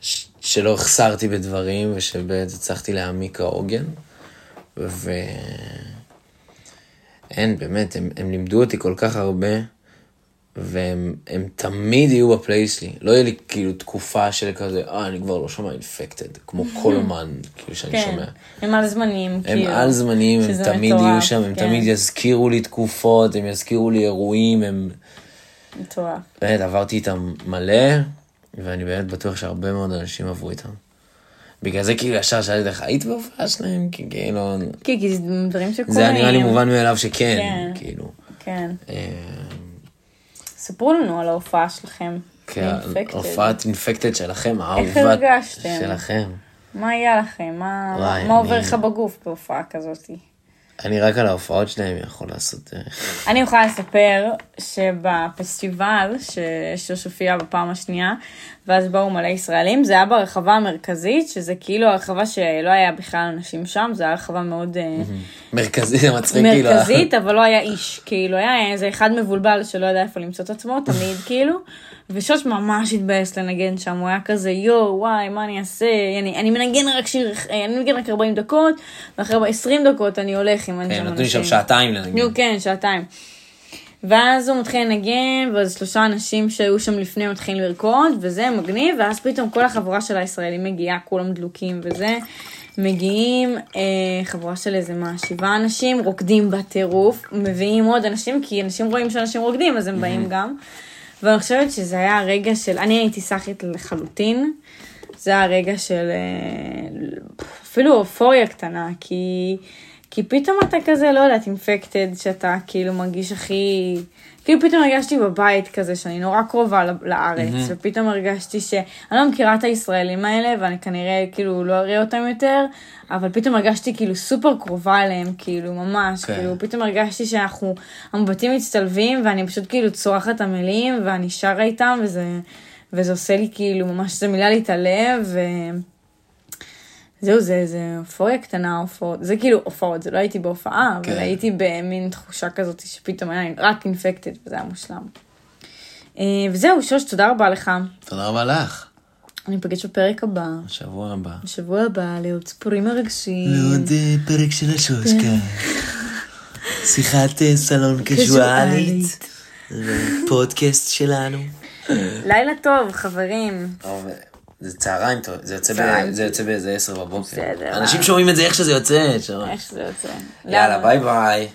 B: ש... שלא החסרתי בדברים, ושבאמת הצלחתי להעמיק העוגן. ו... אין, באמת, הם, הם לימדו אותי כל כך הרבה, והם הם תמיד יהיו בפלייס שלי. לא יהיה לי כאילו תקופה של כזה, אה, אני כבר לא שומע אינפקטד, כמו כל אומן, כאילו, שאני
A: כן,
B: שומע.
A: הם על זמנים,
B: הם
A: כאילו.
B: על זמנים, הם תמיד
A: מטורף,
B: יהיו שם, הם
A: כן.
B: תמיד יזכירו לי תקופות, הם יזכירו לי אירועים, הם...
A: מטורף.
B: באמת, עברתי איתם מלא, ואני באמת בטוח שהרבה מאוד אנשים עברו איתם. בגלל זה כאילו ישר שאלתי אותך, היית בהופעה שלהם? כי כאילו...
A: כי זה דברים שקורים.
B: זה נראה לי מובן מאליו שכן,
A: כן.
B: כאילו.
A: כן. ספרו לנו על ההופעה שלכם.
B: כן. הופעת אינפקטד שלכם, האהובה
A: הרגשתם?
B: שלכם.
A: מה היה לכם? מה
B: וואי,
A: מה עובר לך בגוף בהופעה כזאת?
B: אני רק על ההופעות שלהם יכול לעשות... אה,
A: אני יכולה לספר שבפסטיבל ששוש הופיעה בפעם השנייה, ואז באו מלא ישראלים, זה היה ברחבה המרכזית, שזה כאילו הרחבה שלא היה בכלל אנשים שם, זה היה רחבה מאוד אה,
B: מרכזי, זה מצחיק כאילו.
A: מרכזית, אבל לא היה איש, כאילו היה איזה אחד מבולבל שלא ידע איפה למצוא את עצמו, תמיד כאילו, ושוש ממש התבאס לנגן שם, הוא היה כזה יואו, וואי, מה אני אעשה, אני, אני מנגן רק שיר, אני מנגן רק 40 דקות, ואחרי 20 דקות אני הולך עם
B: כן, נתנו לי שם שעתיים לנגן.
A: נו, כן, שעתיים. ואז הוא מתחיל לנגן, ואז שלושה אנשים שהיו שם לפני מתחילים לרקוד, וזה מגניב, ואז פתאום כל החבורה של הישראלים מגיעה, כולם דלוקים וזה. מגיעים אה, חבורה של איזה מה, שבעה אנשים, רוקדים בטירוף, מביאים עוד אנשים, כי אנשים רואים שאנשים רוקדים, אז הם באים גם. ואני חושבת שזה היה הרגע של, אני הייתי סאחית לחלוטין. זה היה רגע של אה, אפילו אופוריה קטנה, כי, כי פתאום אתה כזה, לא יודעת, אינפקטד, שאתה כאילו מרגיש הכי... כאילו פתאום הרגשתי בבית כזה, שאני נורא קרובה לארץ, mm-hmm. ופתאום הרגשתי שאני לא מכירה את הישראלים האלה, ואני כנראה כאילו לא אראה אותם יותר, אבל פתאום הרגשתי כאילו סופר קרובה אליהם, כאילו ממש,
B: כן.
A: כן. כאילו פתאום הרגשתי שאנחנו, המבטים מצטלבים, ואני פשוט כאילו צורחת את המילים, ואני שרה איתם, וזה... וזה עושה לי כאילו ממש, זה מילא לי את הלב, ו... זהו, זה, זה אופוריה קטנה, הופעות, זה כאילו הופעות, זה לא הייתי בהופעה,
B: כן.
A: אבל הייתי במין תחושה כזאת שפתאום היה רק אינפקטד, וזה היה מושלם. אה, וזהו, שוש, תודה רבה לך.
B: תודה רבה לך.
A: אני אפגש בפרק הבא,
B: בשבוע הבא.
A: בשבוע הבא, לעוד סיפורים מרגשים.
B: לעוד אה, פרק של השושקה. שיחת אה, סלון
A: קזואלית.
B: פודקאסט שלנו.
A: לילה טוב, חברים.
B: זה צהריים טוב, זה יוצא ב-
A: צהריים.
B: זה יוצא באיזה עשר בבוקר.
A: בסדר.
B: אנשים שומעים את זה איך שזה יוצא. שומע.
A: איך זה יוצא?
B: יאללה, ביי ביי.